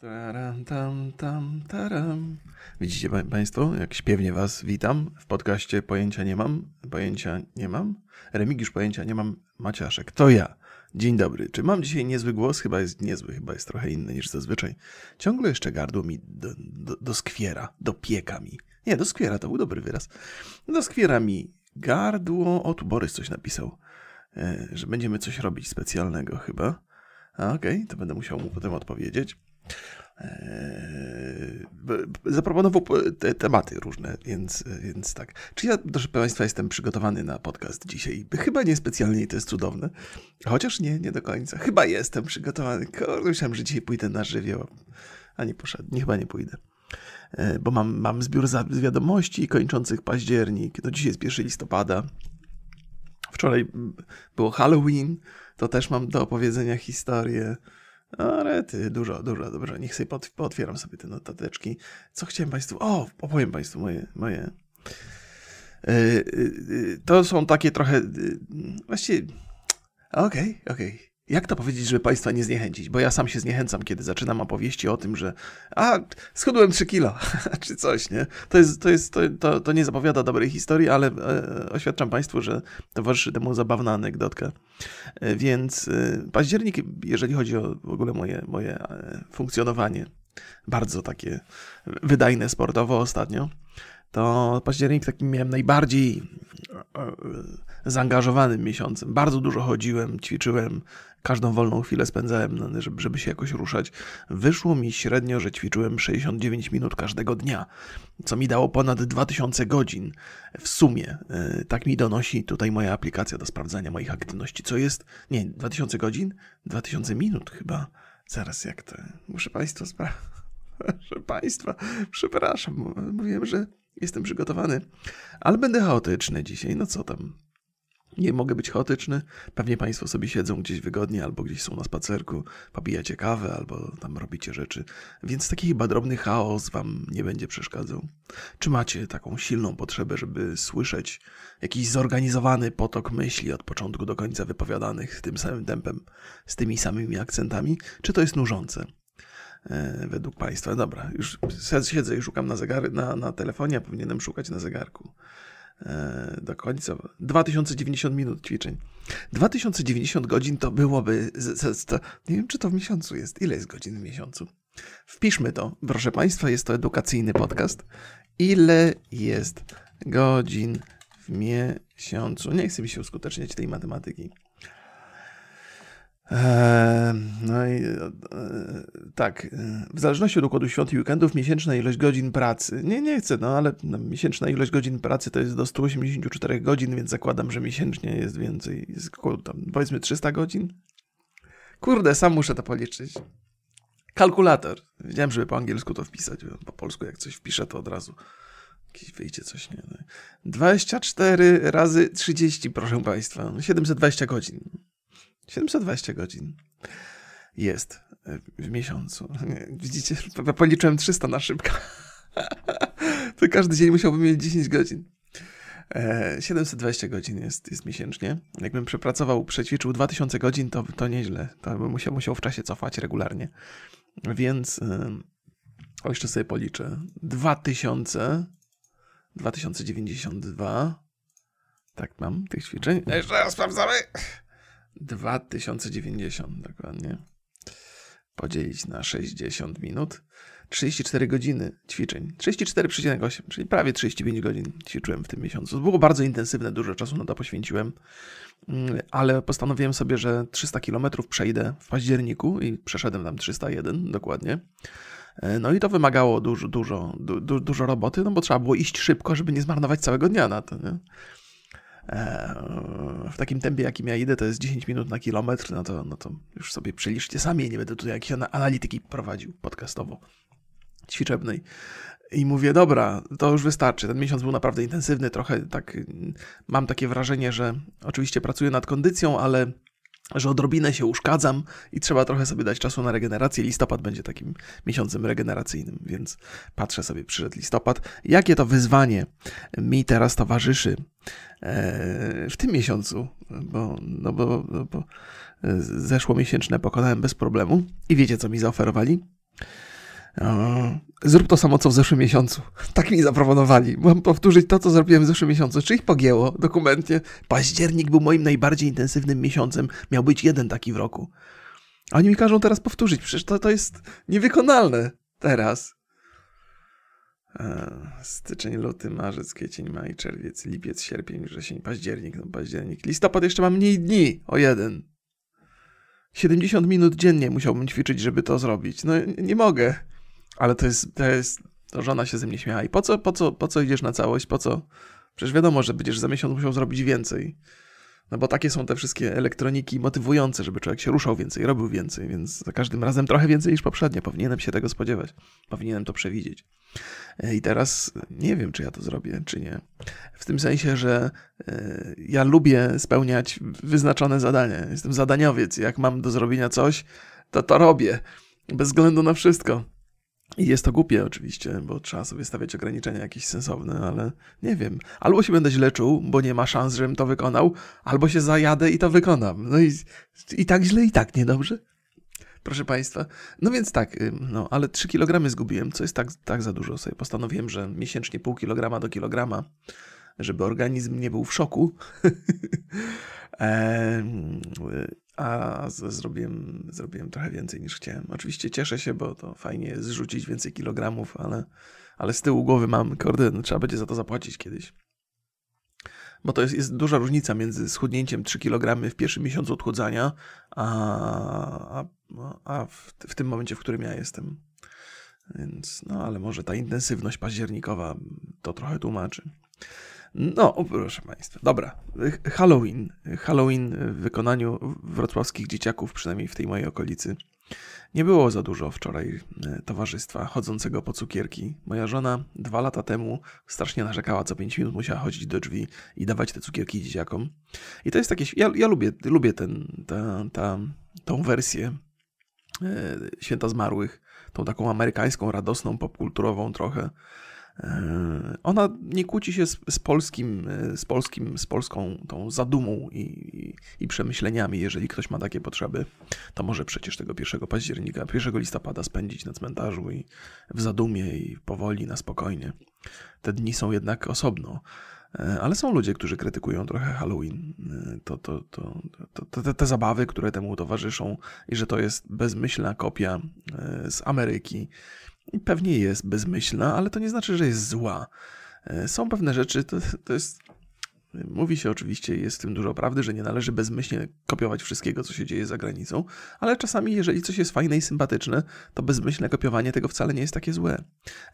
Taram, tam, tam, taram. Widzicie pa- Państwo, jak śpiewnie Was witam w podcaście Pojęcia nie mam, pojęcia nie mam. Remigiusz Pojęcia nie mam, Maciaszek, to ja. Dzień dobry. Czy mam dzisiaj niezły głos? Chyba jest niezły, chyba jest trochę inny niż zazwyczaj. Ciągle jeszcze gardło mi do, do, doskwiera, dopieka mi. Nie, doskwiera, to był dobry wyraz. Doskwiera mi gardło. O, tu Borys coś napisał, e, że będziemy coś robić specjalnego chyba. Okej, to będę musiał mu potem odpowiedzieć. Eee, zaproponował po- te tematy różne, więc, więc tak. Czy ja, proszę Państwa, jestem przygotowany na podcast dzisiaj? Chyba niespecjalnie i to jest cudowne. Chociaż nie, nie do końca. Chyba jestem przygotowany. Myślałem, że dzisiaj pójdę na żywioł, a nie poszedł. Nie, chyba nie pójdę. E, Bo mam, mam zbiór wiadomości kończących październik. No dzisiaj jest 1 listopada. Wczoraj było Halloween, to też mam do opowiedzenia historię. Ale ty, dużo, dużo, dobrze. Niech sobie pot, pootwieram sobie te notateczki. Co chciałem Państwu. O, opowiem Państwu moje. moje. Yy, yy, to są takie trochę. Właściwie. Okej, okej. Jak to powiedzieć, żeby Państwa nie zniechęcić? Bo ja sam się zniechęcam, kiedy zaczynam opowieści o tym, że a, schudłem 3 kilo, czy coś, nie? To, jest, to, jest, to, to, to nie zapowiada dobrej historii, ale e, oświadczam Państwu, że towarzyszy temu zabawna anegdotka. E, Więc e, październik, jeżeli chodzi o w ogóle moje, moje e, funkcjonowanie, bardzo takie wydajne sportowo ostatnio, to październik takim miałem najbardziej e, e, zaangażowanym miesiącem. Bardzo dużo chodziłem, ćwiczyłem, każdą wolną chwilę spędzałem, no, żeby, się jakoś ruszać. Wyszło mi średnio, że ćwiczyłem 69 minut każdego dnia, co mi dało ponad 2000 godzin w sumie. E, Tak mi donosi tutaj moja aplikacja do sprawdzania moich aktywności. Co jest? Nie, 2000 godzin? 2000 minut chyba. Zaraz jak to? Muszę Państwa sprawdzić. Proszę Państwa, przepraszam, mówiłem, że jestem przygotowany, ale będę chaotyczny dzisiaj. No co tam? Nie mogę być chaotyczny. Pewnie Państwo sobie siedzą gdzieś wygodnie, albo gdzieś są na spacerku, popijacie kawę, albo tam robicie rzeczy. Więc taki chyba drobny chaos Wam nie będzie przeszkadzał. Czy macie taką silną potrzebę, żeby słyszeć jakiś zorganizowany potok myśli od początku do końca wypowiadanych tym samym tempem, z tymi samymi akcentami? Czy to jest nużące? e, według Państwa. Dobra, już siedzę i szukam na, zegary, na, na telefonie, a powinienem szukać na zegarku. E, do końca. 2090 minut ćwiczeń. 2090 godzin to byłoby. Z, z, to, nie wiem, czy to w miesiącu jest. Ile jest godzin w miesiącu? Wpiszmy to. Proszę Państwa, jest to edukacyjny podcast. Ile jest godzin w miesiącu? Nie chcę mi się uskuteczniać tej matematyki. Eee, No i e, tak, e, w zależności od układu świąt i weekendów miesięczna ilość godzin pracy. Nie, nie chcę, no ale no, miesięczna ilość godzin pracy to jest do 184 godzin, więc zakładam, że miesięcznie jest więcej. Jest około tam, powiedzmy 300 godzin. Kurde, sam muszę to policzyć. Kalkulator. Wiedziałem, żeby po angielsku to wpisać, po polsku jak coś wpiszę, to od razu jakieś wyjdzie coś, nie? 24 razy 30, proszę Państwa. 720 godzin. 720 godzin jest e, w miesiącu. Widzicie, policzyłem 300 na szybko. To każdy dzień musiałbym mieć 10 godzin. E, 720 godzin jest, jest miesięcznie. Jakbym przepracował, przećwiczył 2000 godzin, to, to nieźle. To bym musiał, musiał w czasie cofać regularnie. Więc e, o, jeszcze sobie policzę. 2000 2092 tak mam tych ćwiczeń. Jeszcze raz sprawdzamy. 2090 dokładnie. Podzielić na 60 minut. 34 godziny ćwiczeń. 34,8, czyli prawie 35 godzin ćwiczyłem w tym miesiącu. Było bardzo intensywne, dużo czasu na to poświęciłem, Mm, ale postanowiłem sobie, że 300 km przejdę w październiku i przeszedłem tam 301 dokładnie. E, No i to wymagało dużo, dużo, du, du, dużo roboty, no bo trzeba było iść szybko, żeby nie zmarnować całego dnia na to. Nie? W takim tempie, jakim ja idę, to jest 10 minut na kilometr, no to, no to już sobie przeliczcie sami, nie będę tutaj jakiejś ana- analityki prowadził podcastowo ćwiczebnej. I mówię, dobra, to już wystarczy. Ten miesiąc był naprawdę intensywny, trochę tak mm, mam takie wrażenie, że oczywiście pracuję nad kondycją, ale że odrobinę się uszkadzam i trzeba trochę sobie dać czasu na regenerację. Listopad będzie takim miesiącem regeneracyjnym, więc patrzę sobie, przyszedł listopad. Jakie to wyzwanie mi teraz towarzyszy e, w tym miesiącu, bo, no bo, bo e, zeszłomiesięczne pokonałem bez problemu i wiecie, co mi zaoferowali? Zrób to samo, co w zeszłym miesiącu. Tak mi zaproponowali. Mam powtórzyć to, co zrobiłem w zeszłym miesiącu. Czy ich pogięło dokumentnie? Październik był moim najbardziej intensywnym miesiącem. Miał być jeden taki w roku. A oni mi każą teraz powtórzyć. Przecież to, to jest niewykonalne teraz. Styczeń, luty, marzec, kwiecień, maj, czerwiec, lipiec, sierpień, wrzesień, październik, no październik. Listopad jeszcze ma mniej dni o jeden. 70 minut dziennie musiałbym ćwiczyć, żeby to zrobić. No nie mogę. Ale to jest, to jest, to żona się ze mnie śmiała. I po co, po co, po co idziesz na całość? Po co? Przecież wiadomo, że będziesz za miesiąc musiał zrobić więcej. No bo takie są te wszystkie elektroniki motywujące, żeby człowiek się ruszał więcej, robił więcej, więc za każdym razem trochę więcej niż poprzednio. Powinienem się tego spodziewać. Powinienem to przewidzieć. E, I teraz nie wiem, czy ja to zrobię, czy nie. W tym sensie, że e, ja lubię spełniać wyznaczone zadania. Jestem zadaniowiec. Jak mam do zrobienia coś, to to robię. Bez względu na wszystko. I jest to głupie oczywiście, bo trzeba sobie stawiać ograniczenia jakieś sensowne, ale nie wiem. Albo się będę źle czuł, bo nie ma szans, żebym to wykonał, albo się zajadę i to wykonam. No i, i tak źle, i tak niedobrze. Proszę Państwa. No więc tak, no ale 3 kg zgubiłem, co jest tak, tak za dużo. Sobie postanowiłem, że miesięcznie pół kilograma do kilograma, żeby organizm nie był w szoku. a zrobiłem, zrobiłem trochę więcej niż chciałem. Oczywiście cieszę się, bo to fajnie jest zrzucić więcej kilogramów, ale, ale z tyłu głowy mam, kurde, no, trzeba będzie za to zapłacić kiedyś. Bo to jest, jest duża różnica między schudnięciem 3 kg w pierwszym miesiącu odchudzania, a, a, a w, w tym momencie, w którym ja jestem. Więc, no ale może ta intensywność październikowa to trochę tłumaczy. No, proszę Państwa. Dobra. Halloween. Halloween w wykonaniu wrocławskich dzieciaków, przynajmniej w tej mojej okolicy. Nie było za dużo wczoraj e, towarzystwa chodzącego po cukierki. Moja żona dwa lata temu strasznie narzekała, co pięć minut musiała chodzić do drzwi i dawać te cukierki dzieciakom. I to jest takie. Ja, ja lubię, lubię ten, ta, ta, tą wersję e, święta zmarłych, tą taką amerykańską, radosną, popkulturową trochę. E, ona nie kłóci się z, z, polskim, e, z polskim, z polską tą zadumą i, i, i, przemyśleniami. Jeżeli ktoś ma takie potrzeby, to może przecież tego 1 października, 1 listopada spędzić na cmentarzu i w zadumie i powoli, na spokojnie. Te dni są jednak osobno. E, ale są ludzie, którzy krytykują trochę Halloween, to, to, to, to, te, te zabawy, które temu towarzyszą, i że to jest bezmyślna kopia z Ameryki, i pewnie jest bezmyślna, ale to nie znaczy, że jest zła. E, są pewne rzeczy, to, to jest. Mówi się oczywiście, jest w tym dużo prawdy, że nie należy bezmyślnie kopiować wszystkiego, co się dzieje za granicą, ale czasami, jeżeli coś jest fajne i sympatyczne, to bezmyślne kopiowanie tego wcale nie jest takie złe.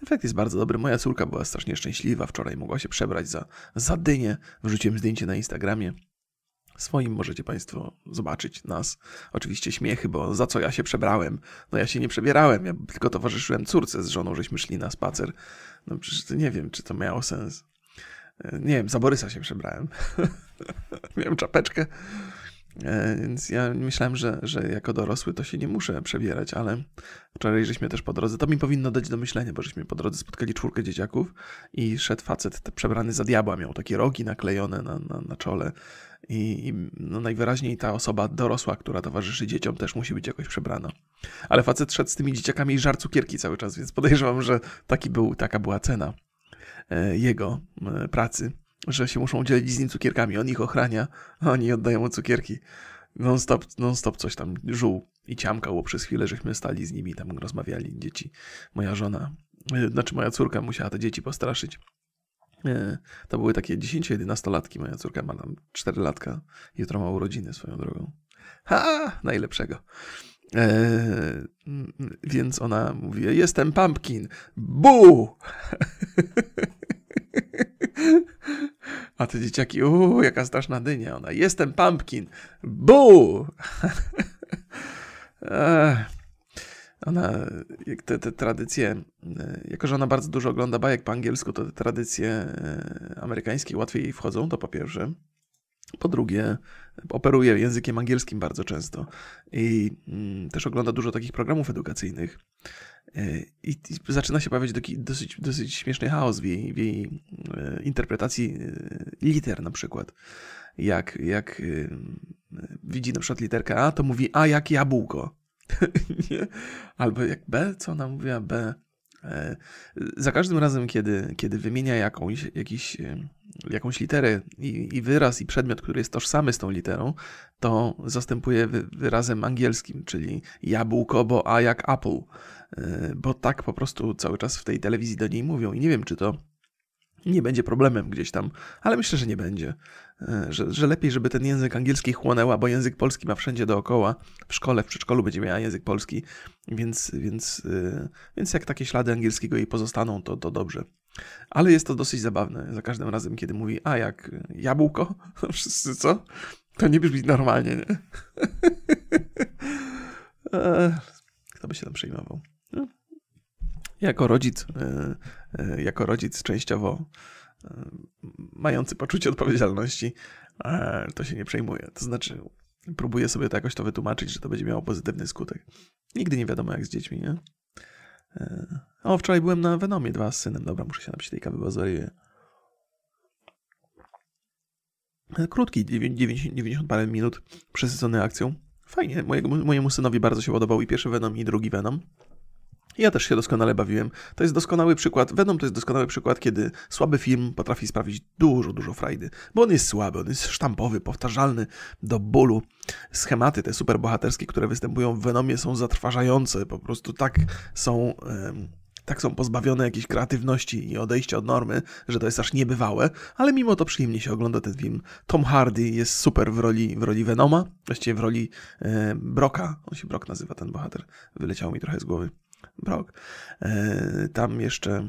Efekt jest bardzo dobry. Moja córka była strasznie szczęśliwa wczoraj, mogła się przebrać za, za dynię. Wrzuciłem zdjęcie na Instagramie. Swoim możecie Państwo zobaczyć nas. Oczywiście śmiechy, bo za co ja się przebrałem? No ja się nie przebierałem, ja tylko towarzyszyłem córce z żoną, żeśmy szli na spacer. No przecież nie wiem, czy to miało sens. E, nie wiem, za Borysa się przebrałem. Miałem czapeczkę. E, więc ja myślałem, że, że jako dorosły to się nie muszę przebierać, ale wczoraj żeśmy też po drodze, to mi powinno dać do myślenia, bo żeśmy po drodze spotkali czwórkę dzieciaków i szedł facet przebrany za diabła, miał takie rogi naklejone na, na, na czole i, no najwyraźniej ta osoba dorosła, która towarzyszy dzieciom też musi być jakoś przebrana. Ale facet szedł z tymi dzieciakami i żar cukierki cały czas, więc podejrzewam, że taki był, taka była cena e, jego pracy że się muszą dzielić z nim cukierkami. On ich ochrania, a oni oddają mu cukierki. Non-stop, non-stop coś tam żuł i ciamkał, przez chwilę żeśmy stali z nimi tam rozmawiali, dzieci. Moja żona, e, znaczy moja córka musiała te dzieci postraszyć. To były takie 10-11 latki. Moja córka ma tam 4 latka. Jutro ma urodziny swoją drogą. Ha! Najlepszego. E, więc ona mówi, jestem pumpkin. Bu! A te dzieciaki, uuu, jaka straszna dynia. Ona, jestem pumpkin. Bu! ona, te, te tradycje, jako że ona bardzo dużo ogląda bajek po angielsku, to te tradycje e, amerykańskie łatwiej jej wchodzą, to po pierwsze. Po drugie, operuje językiem angielskim bardzo często i mm, też ogląda dużo takich programów edukacyjnych. E, I, zaczyna się pojawiać dosyć, dosyć śmieszny chaos w jej, w jej e, interpretacji e, liter na przykład. Jak, jak widzi na przykład literkę A, to mówi A jak jabłko. nie? Albo jak B, co ona mówiła? B. E, za każdym razem, kiedy, kiedy wymienia jakąś, jakiś, e, jakąś literę i, i, wyraz i przedmiot, który jest tożsamy z tą literą, to zastępuje wy, wyrazem angielskim, czyli jabłko, bo A jak Apple. E, bo tak po prostu cały czas w tej telewizji do niej mówią i nie wiem, czy to nie będzie problemem gdzieś tam, ale myślę, że nie będzie. E, że, że lepiej, żeby ten język angielski chłonęła, bo język polski ma wszędzie dookoła. W szkole, w przedszkolu będzie miała język polski, więc, więc, e, więc jak takie ślady angielskiego jej pozostaną, to, to dobrze. Ale jest to dosyć zabawne. Za każdym razem, kiedy mówi, a jak jabłko, wszyscy co? To nie brzmi normalnie, nie? E, kto by się tam przejmował? Jako rodzic, jako rodzic częściowo mający poczucie odpowiedzialności, to się nie przejmuje. To znaczy, próbuje sobie to jakoś to wytłumaczyć, że to będzie miało pozytywny skutek. Nigdy nie wiadomo jak z dziećmi, nie? E, o, wczoraj byłem na Venomie 2 z synem. Dobra, muszę się napić tej kawy, bo zwariuję. E, krótki, 90, 90 parę minut, przesycony akcją. Fajnie, mojemu synowi bardzo się podobał i pierwszy Venom, i drugi Venom. Ja też się doskonale bawiłem. To jest doskonały przykład, Venom to jest doskonały przykład, kiedy słaby film potrafi sprawić dużo, dużo frajdy. Bo on jest słaby, on jest sztampowy, powtarzalny do bólu. Schematy te superbohaterskie, które występują w Venomie są zatrważające, po prostu tak są... tak są pozbawione jakiejś kreatywności i odejścia od normy, że to jest aż niebywałe, ale mimo to przyjemnie się ogląda ten film. Tom Hardy jest super w roli, w roli Venoma, właściwie w roli e, Broka, on się Brok nazywa, ten bohater, wyleciał mi trochę z głowy. Brok. E, tam jeszcze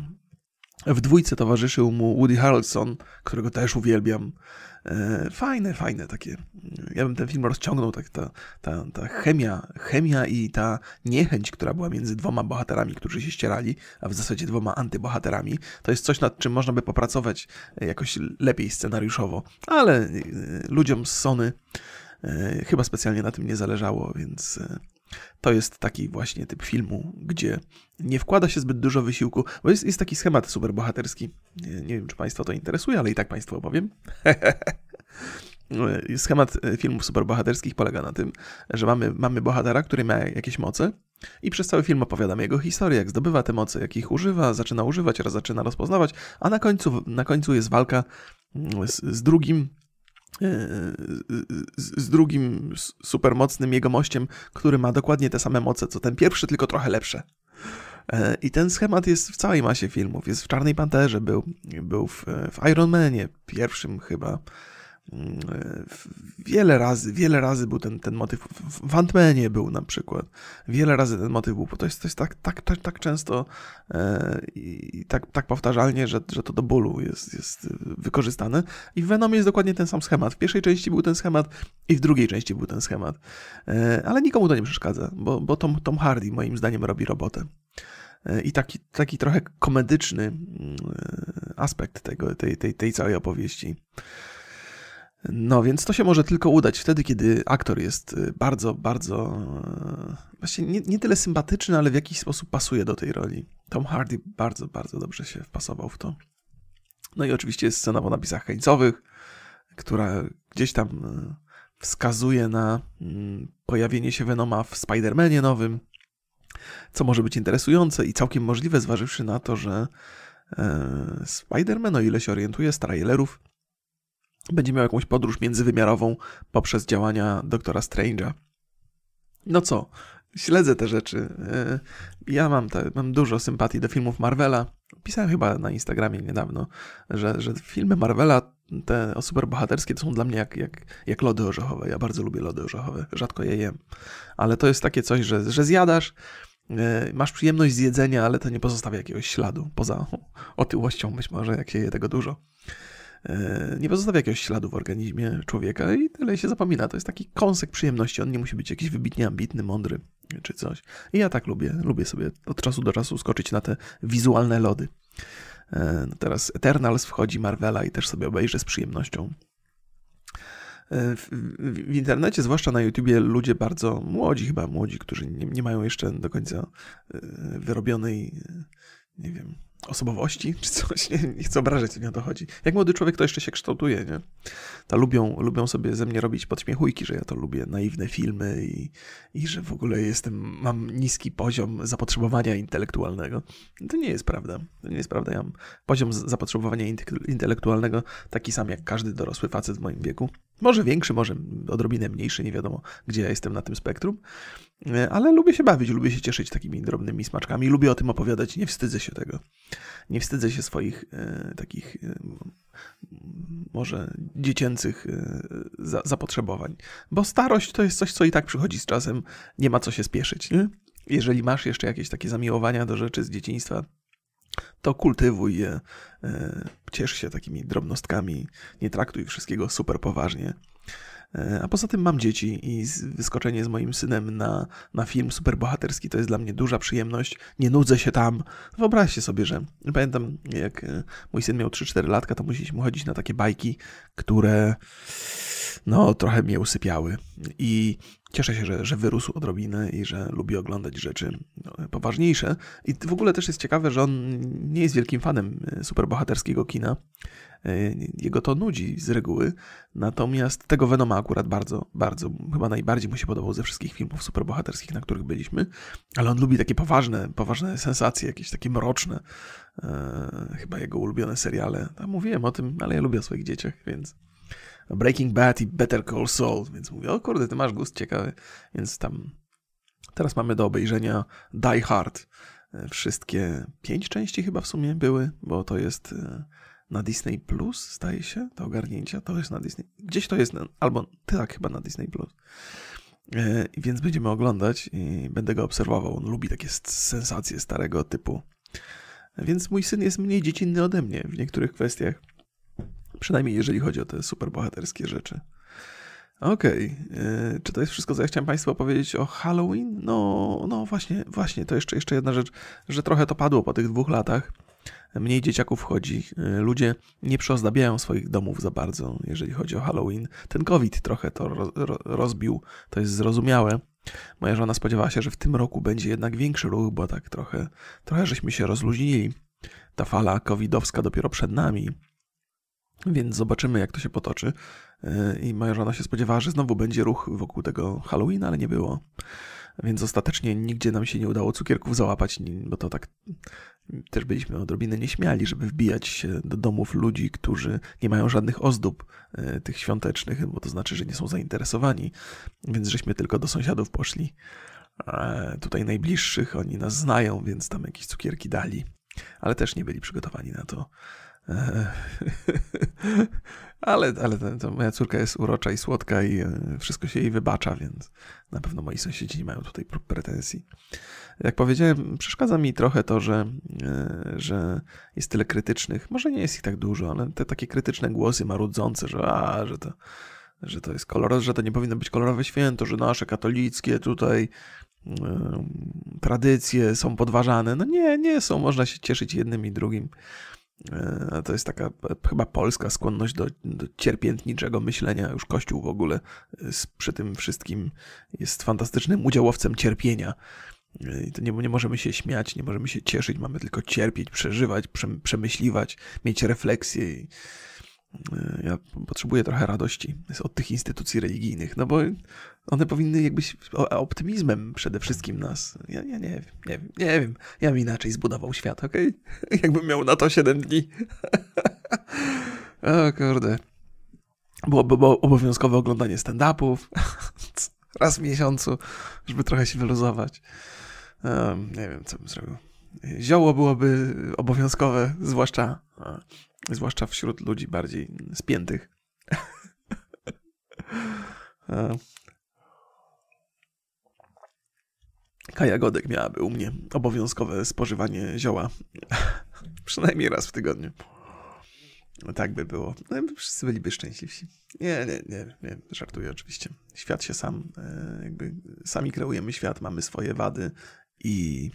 w dwójce towarzyszył mu Woody Harrelson, którego też uwielbiam. E, fajne, fajne takie. Ja bym ten film rozciągnął, tak, ta, ta, ta chemia, chemia i ta niechęć, która była między dwoma bohaterami, którzy się ścierali, a w zasadzie dwoma antybohaterami, to jest coś, nad czym można by popracować jakoś lepiej scenariuszowo. Ale e, ludziom z Sony chyba specjalnie na tym nie zależało, więc to jest taki właśnie typ filmu, gdzie nie wkłada się zbyt dużo wysiłku, bo jest, jest taki schemat superbohaterski. Nie, nie wiem, czy Państwa to interesuje, ale i tak Państwu opowiem. Schemat e, filmów superbohaterskich polega na tym, że mamy, mamy bohatera, który ma jakieś moce i przez cały film opowiadamy jego historię, jak zdobywa te moce, jak ich używa, zaczyna używać, raz zaczyna rozpoznawać, a na końcu, na końcu jest walka mm, z, z drugim z drugim supermocnym jegomościem, który ma dokładnie te same moce co ten pierwszy, tylko trochę lepsze. E, I ten schemat jest w całej masie filmów. Jest w Czarnej Panterze, był, był w, w Iron Manie, pierwszym chyba. Wiele razy, wiele razy był ten, ten motyw. W Antmanie był na przykład. Wiele razy ten motyw był, bo to jest, to jest tak, tak, tak, tak często e, i tak, tak powtarzalnie, że, że to do bólu jest, jest wykorzystane. I w Venomie jest dokładnie ten sam schemat. W pierwszej części był ten schemat i w drugiej części był ten schemat. E, ale nikomu to nie przeszkadza, bo, bo Tom, Tom Hardy moim zdaniem robi robotę. E, I taki, taki trochę komedyczny mm, aspekt tego, tej, tej, tej całej opowieści. No więc to się może tylko udać wtedy, kiedy aktor jest y, bardzo, bardzo y, właśnie nie, nie tyle sympatyczny, ale w jakiś sposób pasuje do tej roli. Tom Hardy bardzo, bardzo dobrze się wpasował w to. No i oczywiście jest scena po napisach końcowych, która gdzieś tam y, wskazuje na mm, pojawienie się Venoma w Spider-Manie nowym, co może być interesujące i całkiem możliwe, zważywszy na to, że Spider-Man, o ile się orientuje z trailerów, będzie miał jakąś podróż międzywymiarową poprzez działania doktora Strange'a. No co, śledzę te rzeczy. E, ja mam, te, mam dużo sympatii do filmów Marvela. Pisałem chyba na Instagramie niedawno, że, że filmy Marvela, te superbohaterskie, to są dla mnie jak, jak, jak lody orzechowe. Ja bardzo lubię lody orzechowe, rzadko je jem. Ale to jest takie coś, że, że zjadasz, e, masz przyjemność z jedzenia, ale to nie pozostawia jakiegoś śladu, poza otyłością być może, jak się je tego dużo. E, nie pozostawia jakiegoś śladu w organizmie człowieka i tyle się zapomina. To jest taki kąsek przyjemności. On nie musi być jakiś wybitnie ambitny, mądry czy coś. I ja tak lubię. Lubię sobie od czasu do czasu skoczyć na te wizualne lody. E, no teraz Eternals wchodzi Marvela i też sobie obejrzę z przyjemnością. E, w, w, internecie, zwłaszcza na YouTubie, ludzie bardzo młodzi, chyba młodzi, którzy nie, nie mają jeszcze do końca wyrobionej, nie wiem, osobowości, czy coś, nie, nie chcę obrażać, nie o to chodzi. Jak młody człowiek to jeszcze się kształtuje, nie? To lubią, lubią sobie ze mnie robić podśmiechujki, że ja to lubię, naiwne filmy i, i że w ogóle jestem, mam niski poziom zapotrzebowania intelektualnego. To nie jest prawda. To nie jest prawda. Ja mam poziom zapotrzebowania intelektualnego taki sam jak każdy dorosły facet w moim wieku. Może większy, może odrobinę mniejszy, nie wiadomo, gdzie ja jestem na tym spektrum. E, ale lubię się bawić, lubię się cieszyć takimi drobnymi smaczkami, lubię o tym opowiadać, nie wstydzę się tego. Nie wstydzę się swoich e, takich e, może dziecięcych e, za, zapotrzebowań, bo starość to jest coś, co i tak przychodzi z czasem, nie ma co się spieszyć. Nie? Jeżeli masz jeszcze jakieś takie zamiłowania do rzeczy z dzieciństwa, to kultywuj je, e, ciesz się takimi drobnostkami, nie traktuj wszystkiego super poważnie. E, a poza tym mam dzieci i wyskoczenie z moim synem na, na film superbohaterski to jest dla mnie duża przyjemność. Nie nudzę się tam. Wyobraźcie sobie, że pamiętam jak e, mój syn miał 3-4 latka, to musieliśmy chodzić na takie bajki, które no trochę mnie usypiały. I cieszę się, że, że wyrósł odrobinę i że lubi oglądać rzeczy no, poważniejsze. I w ogóle też jest ciekawe, że on nie jest wielkim fanem e, superbohaterskiego kina. E, jego to nudzi z reguły. Natomiast tego Venoma akurat bardzo, bardzo, chyba najbardziej mu się podobał ze wszystkich filmów superbohaterskich, na których byliśmy. Ale on lubi takie poważne, poważne sensacje, jakieś takie mroczne. E, chyba jego ulubione seriale. Tam mówiłem o tym, ale ja lubię o swoich dzieciach, więc Breaking Bad i Better Call Saul, więc mówię, o kurde, ty masz gust ciekawy, więc tam teraz mamy do obejrzenia Die Hard. E, wszystkie pięć części chyba w sumie były, bo to jest na Disney Plus, staje się, do ogarnięcia. To jest na Disney. Gdzieś to jest, albo tak, chyba na Disney Plus. E, więc będziemy oglądać i będę go obserwował. On lubi takie sensacje starego typu. Więc mój syn jest mniej dziecinny ode mnie w niektórych kwestiach. Przynajmniej jeżeli chodzi o te superbohaterskie rzeczy. Okej, okay. E, czy to jest wszystko, co ja chciałem Państwu opowiedzieć o Halloween? No, no właśnie, właśnie, to jeszcze, jeszcze jedna rzecz, że trochę to padło po tych dwóch latach mniej dzieciaków wchodzi. Y, ludzie nie przyozdabiają swoich domów za bardzo, jeżeli chodzi o Halloween. Ten COVID trochę to rozbił, to jest zrozumiałe. Moja żona spodziewała się, że w tym roku będzie jednak większy ruch, bo tak trochę, trochę żeśmy się rozluźnili. Ta fala covidowska dopiero przed nami. Więc zobaczymy, jak to się potoczy. Y, I moja żona się spodziewała, że znowu będzie ruch wokół tego Halloween, ale nie było. Więc ostatecznie nigdzie nam się nie udało cukierków załapać, bo to tak też byliśmy odrobinę nieśmiali, żeby wbijać się do domów ludzi, którzy nie mają żadnych ozdób e, tych świątecznych, bo to znaczy, że nie są zainteresowani. Więc żeśmy tylko do sąsiadów poszli. Tutaj najbliższych, oni nas znają, więc tam jakieś cukierki dali. Ale też nie byli przygotowani na to. ale ale to, to moja córka jest urocza i słodka i e, wszystko się jej wybacza, więc na pewno moi sąsiedzi nie mają tutaj pretensji. Jak powiedziałem, przeszkadza mi trochę to, że, e, że jest tyle krytycznych. Może nie jest ich tak dużo, ale te takie krytyczne głosy marudzące, że a, że to, że to jest kolorowe, że to nie powinno być kolorowe święto, że nasze katolickie tutaj tradycje są podważane. No nie, nie są. Można się cieszyć jednym i drugim. E, to jest taka chyba polska skłonność do, do cierpiętniczego myślenia. Już Kościół w ogóle przy tym wszystkim jest fantastycznym udziałowcem cierpienia. Nie, nie możemy się śmiać, nie możemy się cieszyć, mamy tylko cierpieć, przeżywać, prze, przemyśliwać, mieć refleksję. I, e, ja potrzebuję trochę radości od tych instytucji religijnych, no bo one powinny jakby optymizmem przede wszystkim nas. Ja, ja nie wiem, nie wiem, nie wiem. Ja bym inaczej zbudował świat, okej? Okay? Jakbym miał na to 7 dni. o kurde. Byłoby było obowiązkowe oglądanie stand-upów raz w miesiącu, żeby trochę się wyluzować. Um, nie wiem, co bym zrobił. Zioło byłoby obowiązkowe, zwłaszcza, zwłaszcza wśród ludzi bardziej spiętych. Kaja Godek miałaby u mnie obowiązkowe spożywanie zioła. Przynajmniej raz w tygodniu. No tak by było. No, wszyscy byliby szczęśliwsi. Nie, nie, nie, nie, żartuję oczywiście. Świat się sam, e, jakby sami kreujemy świat, mamy swoje wady i